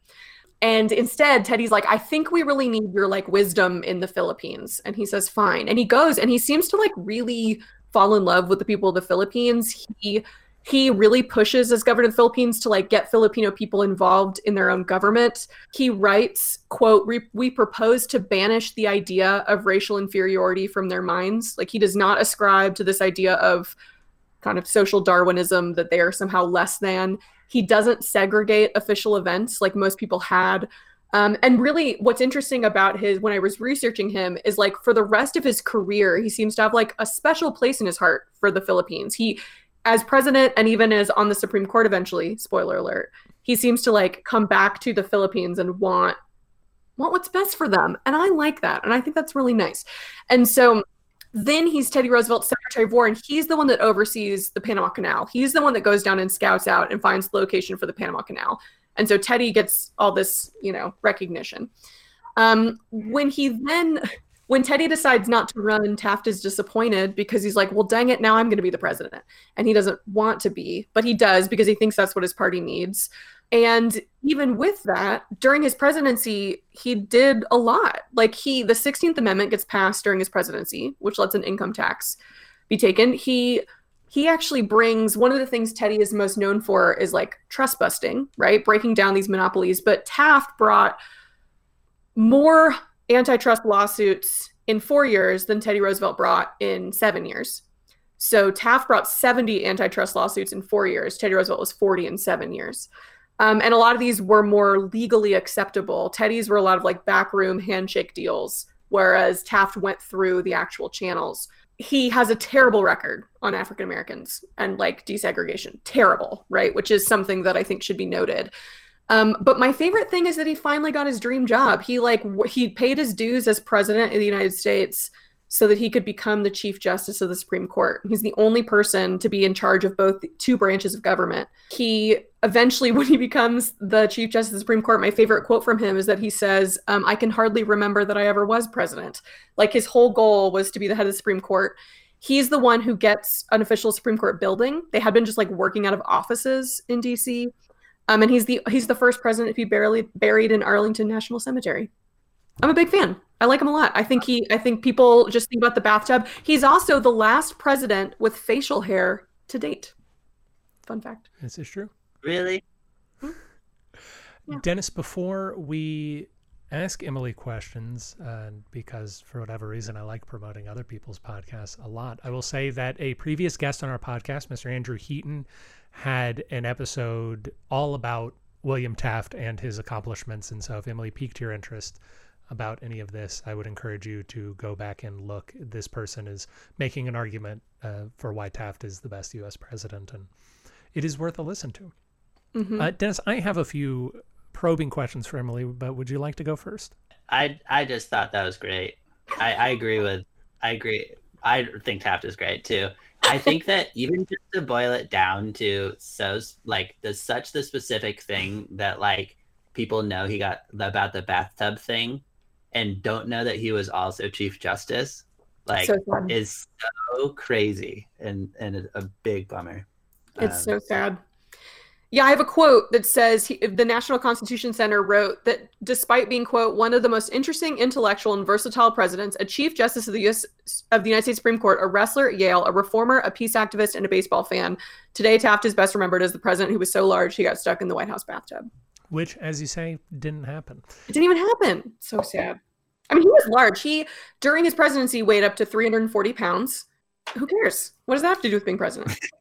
S2: And instead, Teddy's like, I think we really need your like wisdom in the Philippines. And he says, fine. And he goes and he seems to like really fall in love with the people of the Philippines. He he really pushes as governor of the philippines to like get filipino people involved in their own government. He writes quote we propose to banish the idea of racial inferiority from their minds. Like he does not ascribe to this idea of kind of social darwinism that they are somehow less than. He doesn't segregate official events like most people had. Um, and really what's interesting about his when i was researching him is like for the rest of his career he seems to have like a special place in his heart for the philippines. He as president and even as on the Supreme Court eventually, spoiler alert, he seems to like come back to the Philippines and want want what's best for them. And I like that. And I think that's really nice. And so then he's Teddy Roosevelt's Secretary of War, and he's the one that oversees the Panama Canal. He's the one that goes down and scouts out and finds the location for the Panama Canal. And so Teddy gets all this, you know, recognition. Um, when he then when Teddy decides not to run, Taft is disappointed because he's like, well, dang it, now I'm going to be the president. And he doesn't want to be, but he does because he thinks that's what his party needs. And even with that, during his presidency, he did a lot. Like he, the 16th Amendment gets passed during his presidency, which lets an income tax be taken. He, he actually brings one of the things Teddy is most known for is like trust busting, right? Breaking down these monopolies. But Taft brought more antitrust lawsuits in four years than Teddy Roosevelt brought in seven years. So Taft brought 70 antitrust lawsuits in four years. Teddy Roosevelt was 40 in seven years. Um, and a lot of these were more legally acceptable. Teddy's were a lot of like backroom handshake deals, whereas Taft went through the actual channels. He has a terrible record on African Americans and like desegregation. Terrible, right? Which is something that I think should be noted. Um, but my favorite thing is that he finally got his dream job. He like w- he paid his dues as president of the United States so that he could become the chief justice of the Supreme Court. He's the only person to be in charge of both two branches of government. He eventually, *laughs* when he becomes the chief justice of the Supreme Court, my favorite quote from him is that he says, um, "I can hardly remember that I ever was president." Like his whole goal was to be the head of the Supreme Court. He's the one who gets an official Supreme Court building. They had been just like working out of offices in DC um, and he's the he's the first president to be barely buried in Arlington National Cemetery. I'm a big fan. I like him a lot. I think he I think people just think about the bathtub. He's also the last president with facial hair to date. Fun fact.
S1: This is true.
S3: Really?
S1: Yeah. Dennis, before we ask Emily questions, uh, because for whatever reason I like promoting other people's podcasts a lot, I will say that a previous guest on our podcast, Mr. Andrew Heaton, had an episode all about William Taft and his accomplishments. And so if Emily piqued your interest about any of this, I would encourage you to go back and look. This person is making an argument uh, for why Taft is the best U.S. president, and it is worth a listen to. Mm -hmm. uh, Dennis, I have a few probing questions for Emily, but would you like to go first?
S3: I I just thought that was great. I, I agree with I agree. I think Taft is great too. I think that even just to boil it down to so like the such the specific thing that like people know he got about the bathtub thing and don't know that he was also chief justice like so is so crazy and and a big bummer.
S2: It's um, so sad yeah, I have a quote that says he, the National Constitution Center wrote that despite being quote one of the most interesting, intellectual, and versatile presidents, a chief justice of the U.S. of the United States Supreme Court, a wrestler at Yale, a reformer, a peace activist, and a baseball fan, today Taft is best remembered as the president who was so large he got stuck in the White House bathtub.
S1: Which, as you say, didn't happen.
S2: It didn't even happen. So sad. I mean, he was large. He during his presidency weighed up to 340 pounds. Who cares? What does that have to do with being president? *laughs*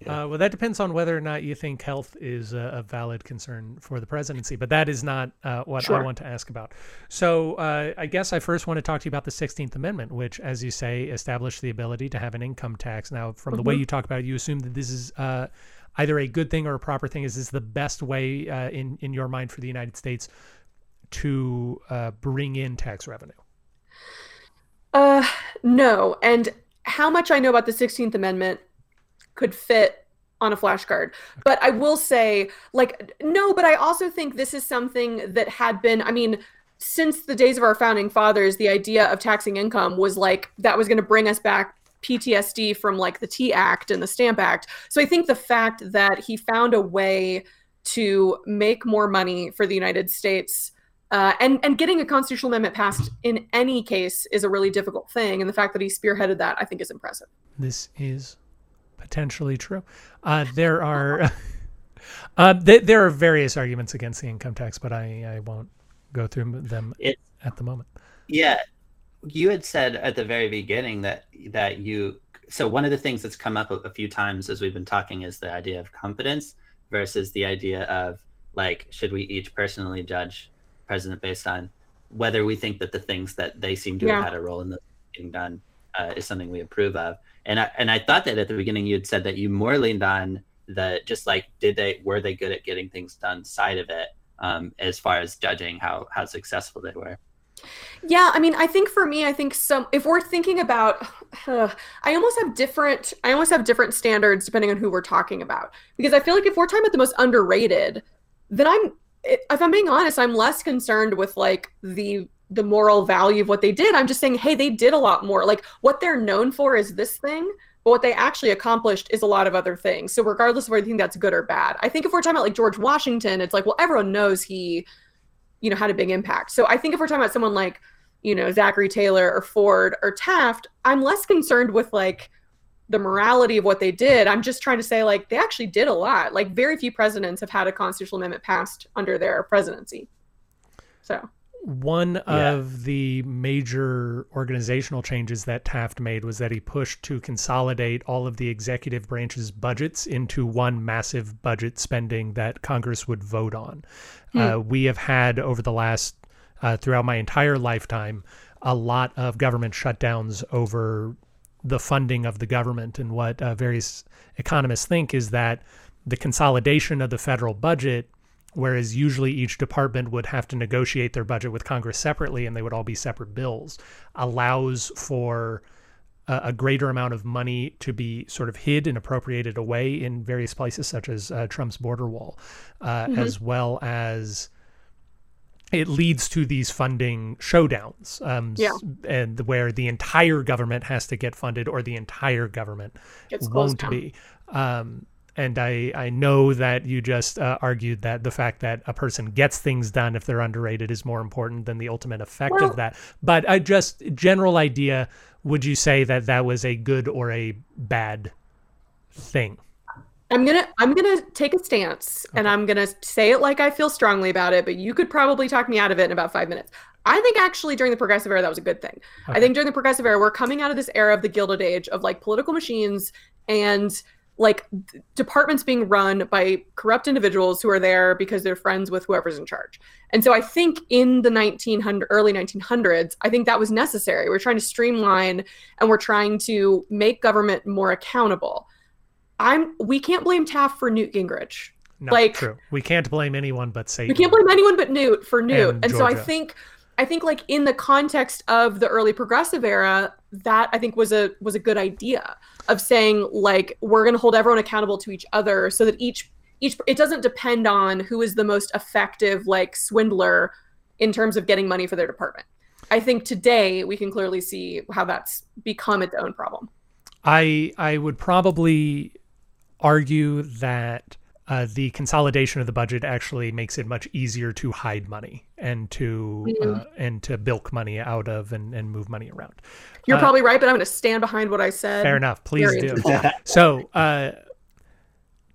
S1: Yeah. Uh, well, that depends on whether or not you think health is a, a valid concern for the presidency, but that is not uh, what sure. I want to ask about. So uh, I guess I first want to talk to you about the 16th Amendment, which, as you say, established the ability to have an income tax. Now, from mm -hmm. the way mm-hmm. you talk about it, you assume that this is uh, either a good thing or a proper thing. Is this the best way, uh, in, in your mind, for the United States to uh, bring in tax revenue?
S2: Uh, no. And how much I know about the 16th Amendment could fit on a flashcard. But I will say, like, no, but I also think this is something that had been, I mean, since the days of our founding fathers, the idea of taxing income was like that was going to bring us back PTSD from like the Tea Act and the Stamp Act. So I think the fact that he found a way to make more money for the United States uh, and and getting a constitutional amendment passed in any case is a really difficult thing, and the fact that he spearheaded that, I think, is impressive.
S1: This is potentially true. Uh, there are *laughs* uh, th there are various arguments against the income tax, but I I won't go through them it, at the moment.
S3: Yeah, you had said at the very beginning that that you. So one of the things that's come up a, a few times as we've been talking is the idea of competence versus the idea of like should we each personally judge president based on whether we think that the things that they seem to yeah. have had a role in the getting done uh, is something we approve of. And I and I thought that at the beginning you had said that you more leaned on the just like did they were they good at getting things done side of it um, as far as judging how how successful they were.
S2: Yeah, I mean, I think for me, I think some if we're thinking about uh, I almost have different I almost have different standards depending on who we're talking about. Because I feel like if we're talking about the most underrated, then I'm if I'm being honest, I'm less concerned with like the the moral value of what they did. I'm just saying, hey, they did a lot more. Like what they're known for is this thing, but what they actually accomplished is a lot of other things. So regardless of whether you think that's good or bad, I think if we're talking about like George Washington, it's like, well, everyone knows he, you know, had a big impact. So I think if we're talking about someone like, you know, Zachary Taylor or Ford or Taft, I'm less concerned with like the morality of what they did. I'm just trying to say, like, they actually did a lot. Like, very few presidents have had a constitutional amendment passed under their presidency. So,
S1: one yeah. of the major organizational changes that Taft made was that he pushed to consolidate all of the executive branch's budgets into one massive budget spending that Congress would vote on. Hmm. Uh, we have had over the last, uh, throughout my entire lifetime, a lot of government shutdowns over the funding of the government. And what uh, various economists think is that the consolidation of the federal budget, whereas usually each department would have to negotiate their budget with Congress separately and they would all be separate bills, allows for a, a greater amount of money to be sort of hid and appropriated away in various places, such as uh, Trump's border wall, uh, mm -hmm. as well as it leads to these funding showdowns um,
S2: yeah.
S1: and where the entire government has to get funded or the entire government won't down. be um, and I, I know that you just uh, argued that the fact that a person gets things done if they're underrated is more important than the ultimate effect well, of that but i just general idea would you say that that was a good or a bad thing
S2: I'm gonna I'm gonna take a stance okay. and I'm gonna say it like I feel strongly about it, but you could probably talk me out of it in about five minutes. I think actually during the progressive era that was a good thing. Okay. I think during the progressive era we're coming out of this era of the Gilded Age of like political machines and like departments being run by corrupt individuals who are there because they're friends with whoever's in charge. And so I think in the 1900 early 1900s, I think that was necessary. We're trying to streamline and we're trying to make government more accountable. I'm we can't blame Taft for Newt Gingrich.
S1: No, like true. We can't blame anyone but Satan.
S2: We can't blame anyone but Newt for Newt. And, and so I think I think like in the context of the early progressive era, that I think was a was a good idea of saying like we're going to hold everyone accountable to each other so that each each it doesn't depend on who is the most effective like swindler in terms of getting money for their department. I think today we can clearly see how that's become its own problem.
S1: I I would probably argue that uh, the consolidation of the budget actually makes it much easier to hide money and to mm uh, and to bilk money out of and, and move money around.
S2: You're uh, probably right, but I'm going to stand behind what I said.
S1: Fair enough. Please do. *laughs* so uh,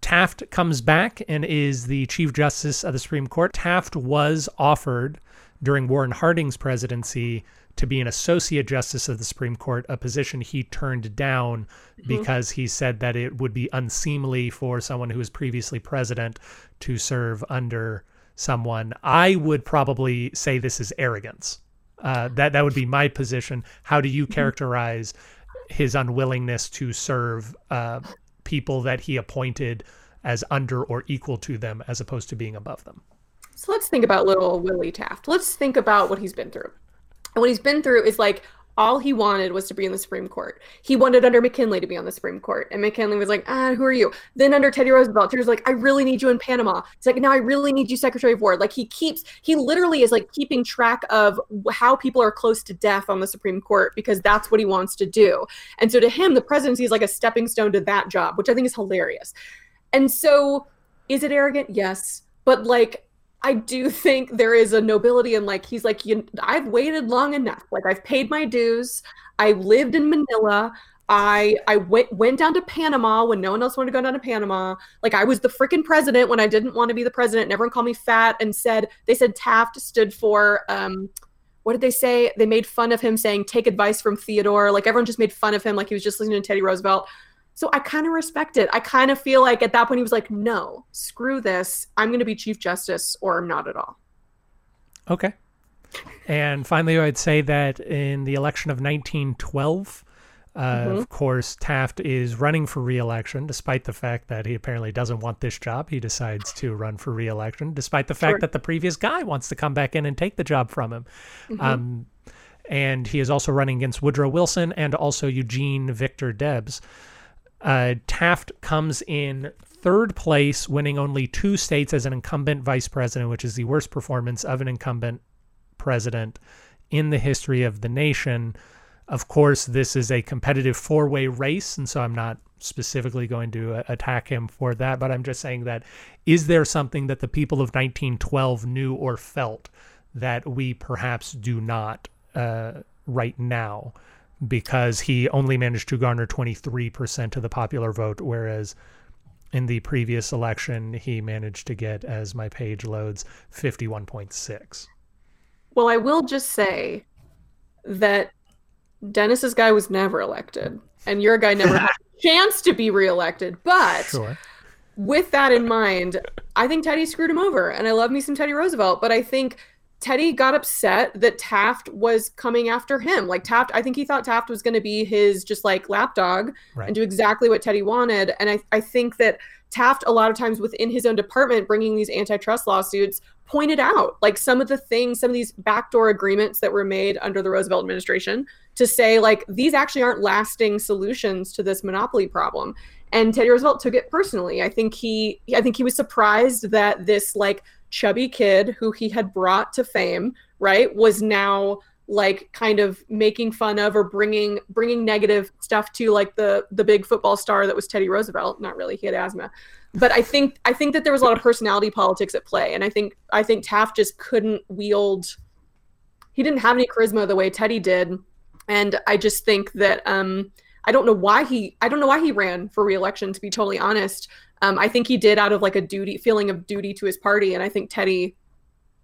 S1: Taft comes back and is the Chief Justice of the Supreme Court. Taft was offered during Warren Harding's presidency to be an associate justice of the Supreme Court, a position he turned down mm -hmm. because he said that it would be unseemly for someone who was previously president to serve under someone. I would probably say this is arrogance. Uh, that that would be my position. How do you mm-hmm. characterize his unwillingness to serve uh, people that he appointed as under or equal to them, as opposed to being above them?
S2: So let's think about little Willie Taft. Let's think about what he's been through. And what he's been through is like all he wanted was to be in the Supreme Court. He wanted under McKinley to be on the Supreme Court. And McKinley was like, ah, who are you? Then under Teddy Roosevelt, he was like, I really need you in Panama. It's like, now I really need you Secretary of War. Like he keeps, he literally is like keeping track of how people are close to death on the Supreme Court because that's what he wants to do. And so to him, the presidency is like a stepping stone to that job, which I think is hilarious. And so is it arrogant? Yes. But like, I do think there is a nobility and like he's like you, I've waited long enough. Like I've paid my dues. I lived in Manila. I I went went down to Panama when no one else wanted to go down to Panama. Like I was the freaking president when I didn't want to be the president. And everyone called me fat and said they said Taft stood for um what did they say? They made fun of him saying take advice from Theodore. Like everyone just made fun of him like he was just listening to Teddy Roosevelt. So I kind of respect it. I kind of feel like at that point he was like, no, screw this. I'm going to be Chief Justice or I'm not at all.
S1: Okay. And finally, I'd say that in the election of 1912, uh, mm -hmm. of course, Taft is running for reelection, despite the fact that he apparently doesn't want this job. He decides to run for reelection, despite the fact sure. that the previous guy wants to come back in and take the job from him. Mm -hmm. um, and he is also running against Woodrow Wilson and also Eugene Victor Debs. Uh, Taft comes in third place, winning only two states as an incumbent vice president, which is the worst performance of an incumbent president in the history of the nation. Of course, this is a competitive four way race, and so I'm not specifically going to uh, attack him for that, but I'm just saying that is there something that the people of 1912 knew or felt that we perhaps do not uh, right now? Because he only managed to garner 23% of the popular vote, whereas in the previous election, he managed to get, as my page loads, 51.6.
S2: Well, I will just say that Dennis's guy was never elected, and your guy never had a *laughs* chance to be reelected. But sure. with that in mind, I think Teddy screwed him over, and I love me some Teddy Roosevelt, but I think Teddy got upset that Taft was coming after him. Like Taft, I think he thought Taft was going to be his just like lapdog right. and do exactly what Teddy wanted. And I, I think that Taft, a lot of times within his own department, bringing these antitrust lawsuits, pointed out like some of the things, some of these backdoor agreements that were made under the Roosevelt administration to say like these actually aren't lasting solutions to this monopoly problem. And Teddy Roosevelt took it personally. I think he, I think he was surprised that this like chubby kid who he had brought to fame, right, was now like kind of making fun of or bringing bringing negative stuff to like the the big football star that was Teddy Roosevelt. Not really, he had asthma, but I think I think that there was a lot of personality politics at play, and I think I think Taft just couldn't wield. He didn't have any charisma the way Teddy did, and I just think that um, I don't know why he I don't know why he ran for reelection. To be totally honest, um, I think he did out of like a duty feeling of duty to his party, and I think Teddy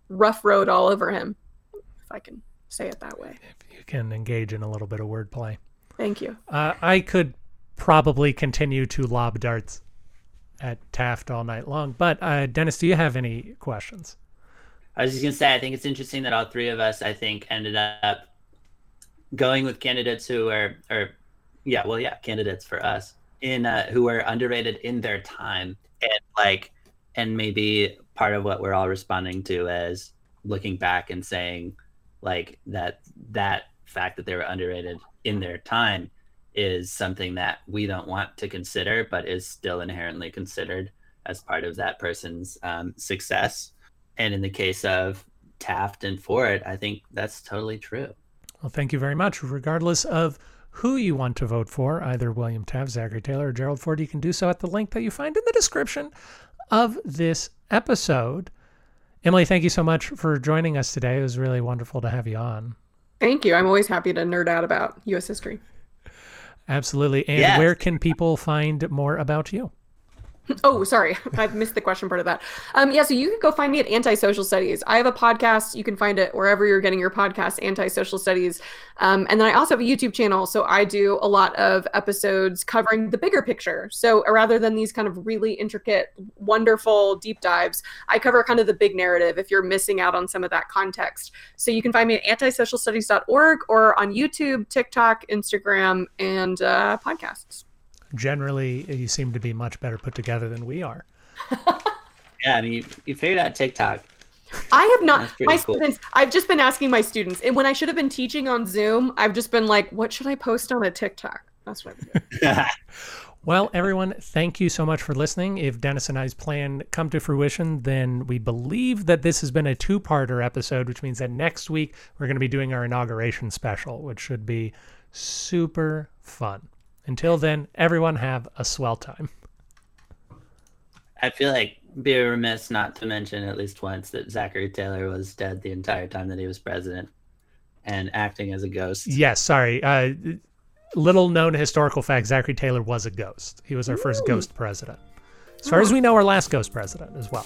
S2: rough rode all over him, if I can say it that way.
S1: If you can engage in a little bit of wordplay.
S2: Thank you.
S1: Uh, I could probably continue to lob darts at Taft all night long, but uh, Dennis, do you have any questions?
S3: I was just gonna say, I think it's interesting that all three of us, I think, ended up going with candidates who are, or yeah, well, yeah, candidates for us in uh, who were underrated in their time and like and maybe part of what we're all responding to is looking back and saying like that that fact that they were underrated in their time is something that we don't want to consider but is still inherently considered as part of that person's um, success. And in the case of taft and ford i think that's totally true.
S1: Well thank you very much. Regardless of who you want to vote for, either William Taft, Zachary Taylor, or Gerald Ford, you can do so at the link that you find in the description of this episode. Emily, thank you so much for joining us today. It was really wonderful to have you on.
S2: Thank you. I'm always happy to nerd out about U.S. history.
S1: Absolutely. And yes. where can people find more about you?
S2: Oh, sorry. *laughs* I've missed the question part of that. Um, yeah, so you can go find me at Antisocial Studies. I have a podcast. You can find it wherever you're getting your podcast, Antisocial Studies. Um, and then I also have a YouTube channel. So I do a lot of episodes covering the bigger picture. So rather than these kind of really intricate, wonderful deep dives, I cover kind of the big narrative if you're missing out on some of that context. So you can find me at antisocialstudies.org or on YouTube, TikTok, Instagram, and uh, podcasts
S1: generally you seem to be much better put together than we are. *laughs*
S3: yeah, I mean, you, you figured out TikTok.
S2: I have not. My
S3: cool.
S2: students. I've just been asking my students, and when I should have been teaching on Zoom, I've just been like, "What should I post on a TikTok?" That's what. I've been doing. *laughs*
S1: Well, everyone, thank you so much for listening. If Dennis and I's plan come to fruition, then we believe that this has been a two-parter episode, which means that next week we're going to be doing our inauguration special, which should be super fun. Until then, everyone have a swell time.
S3: I feel like be remiss not to mention at least once that Zachary Taylor was dead the entire time that he was president and acting as a ghost.
S1: Yes, sorry. Uh, little known historical fact Zachary Taylor was a ghost. He was our first ghost president. As far as we know, our last ghost president as well.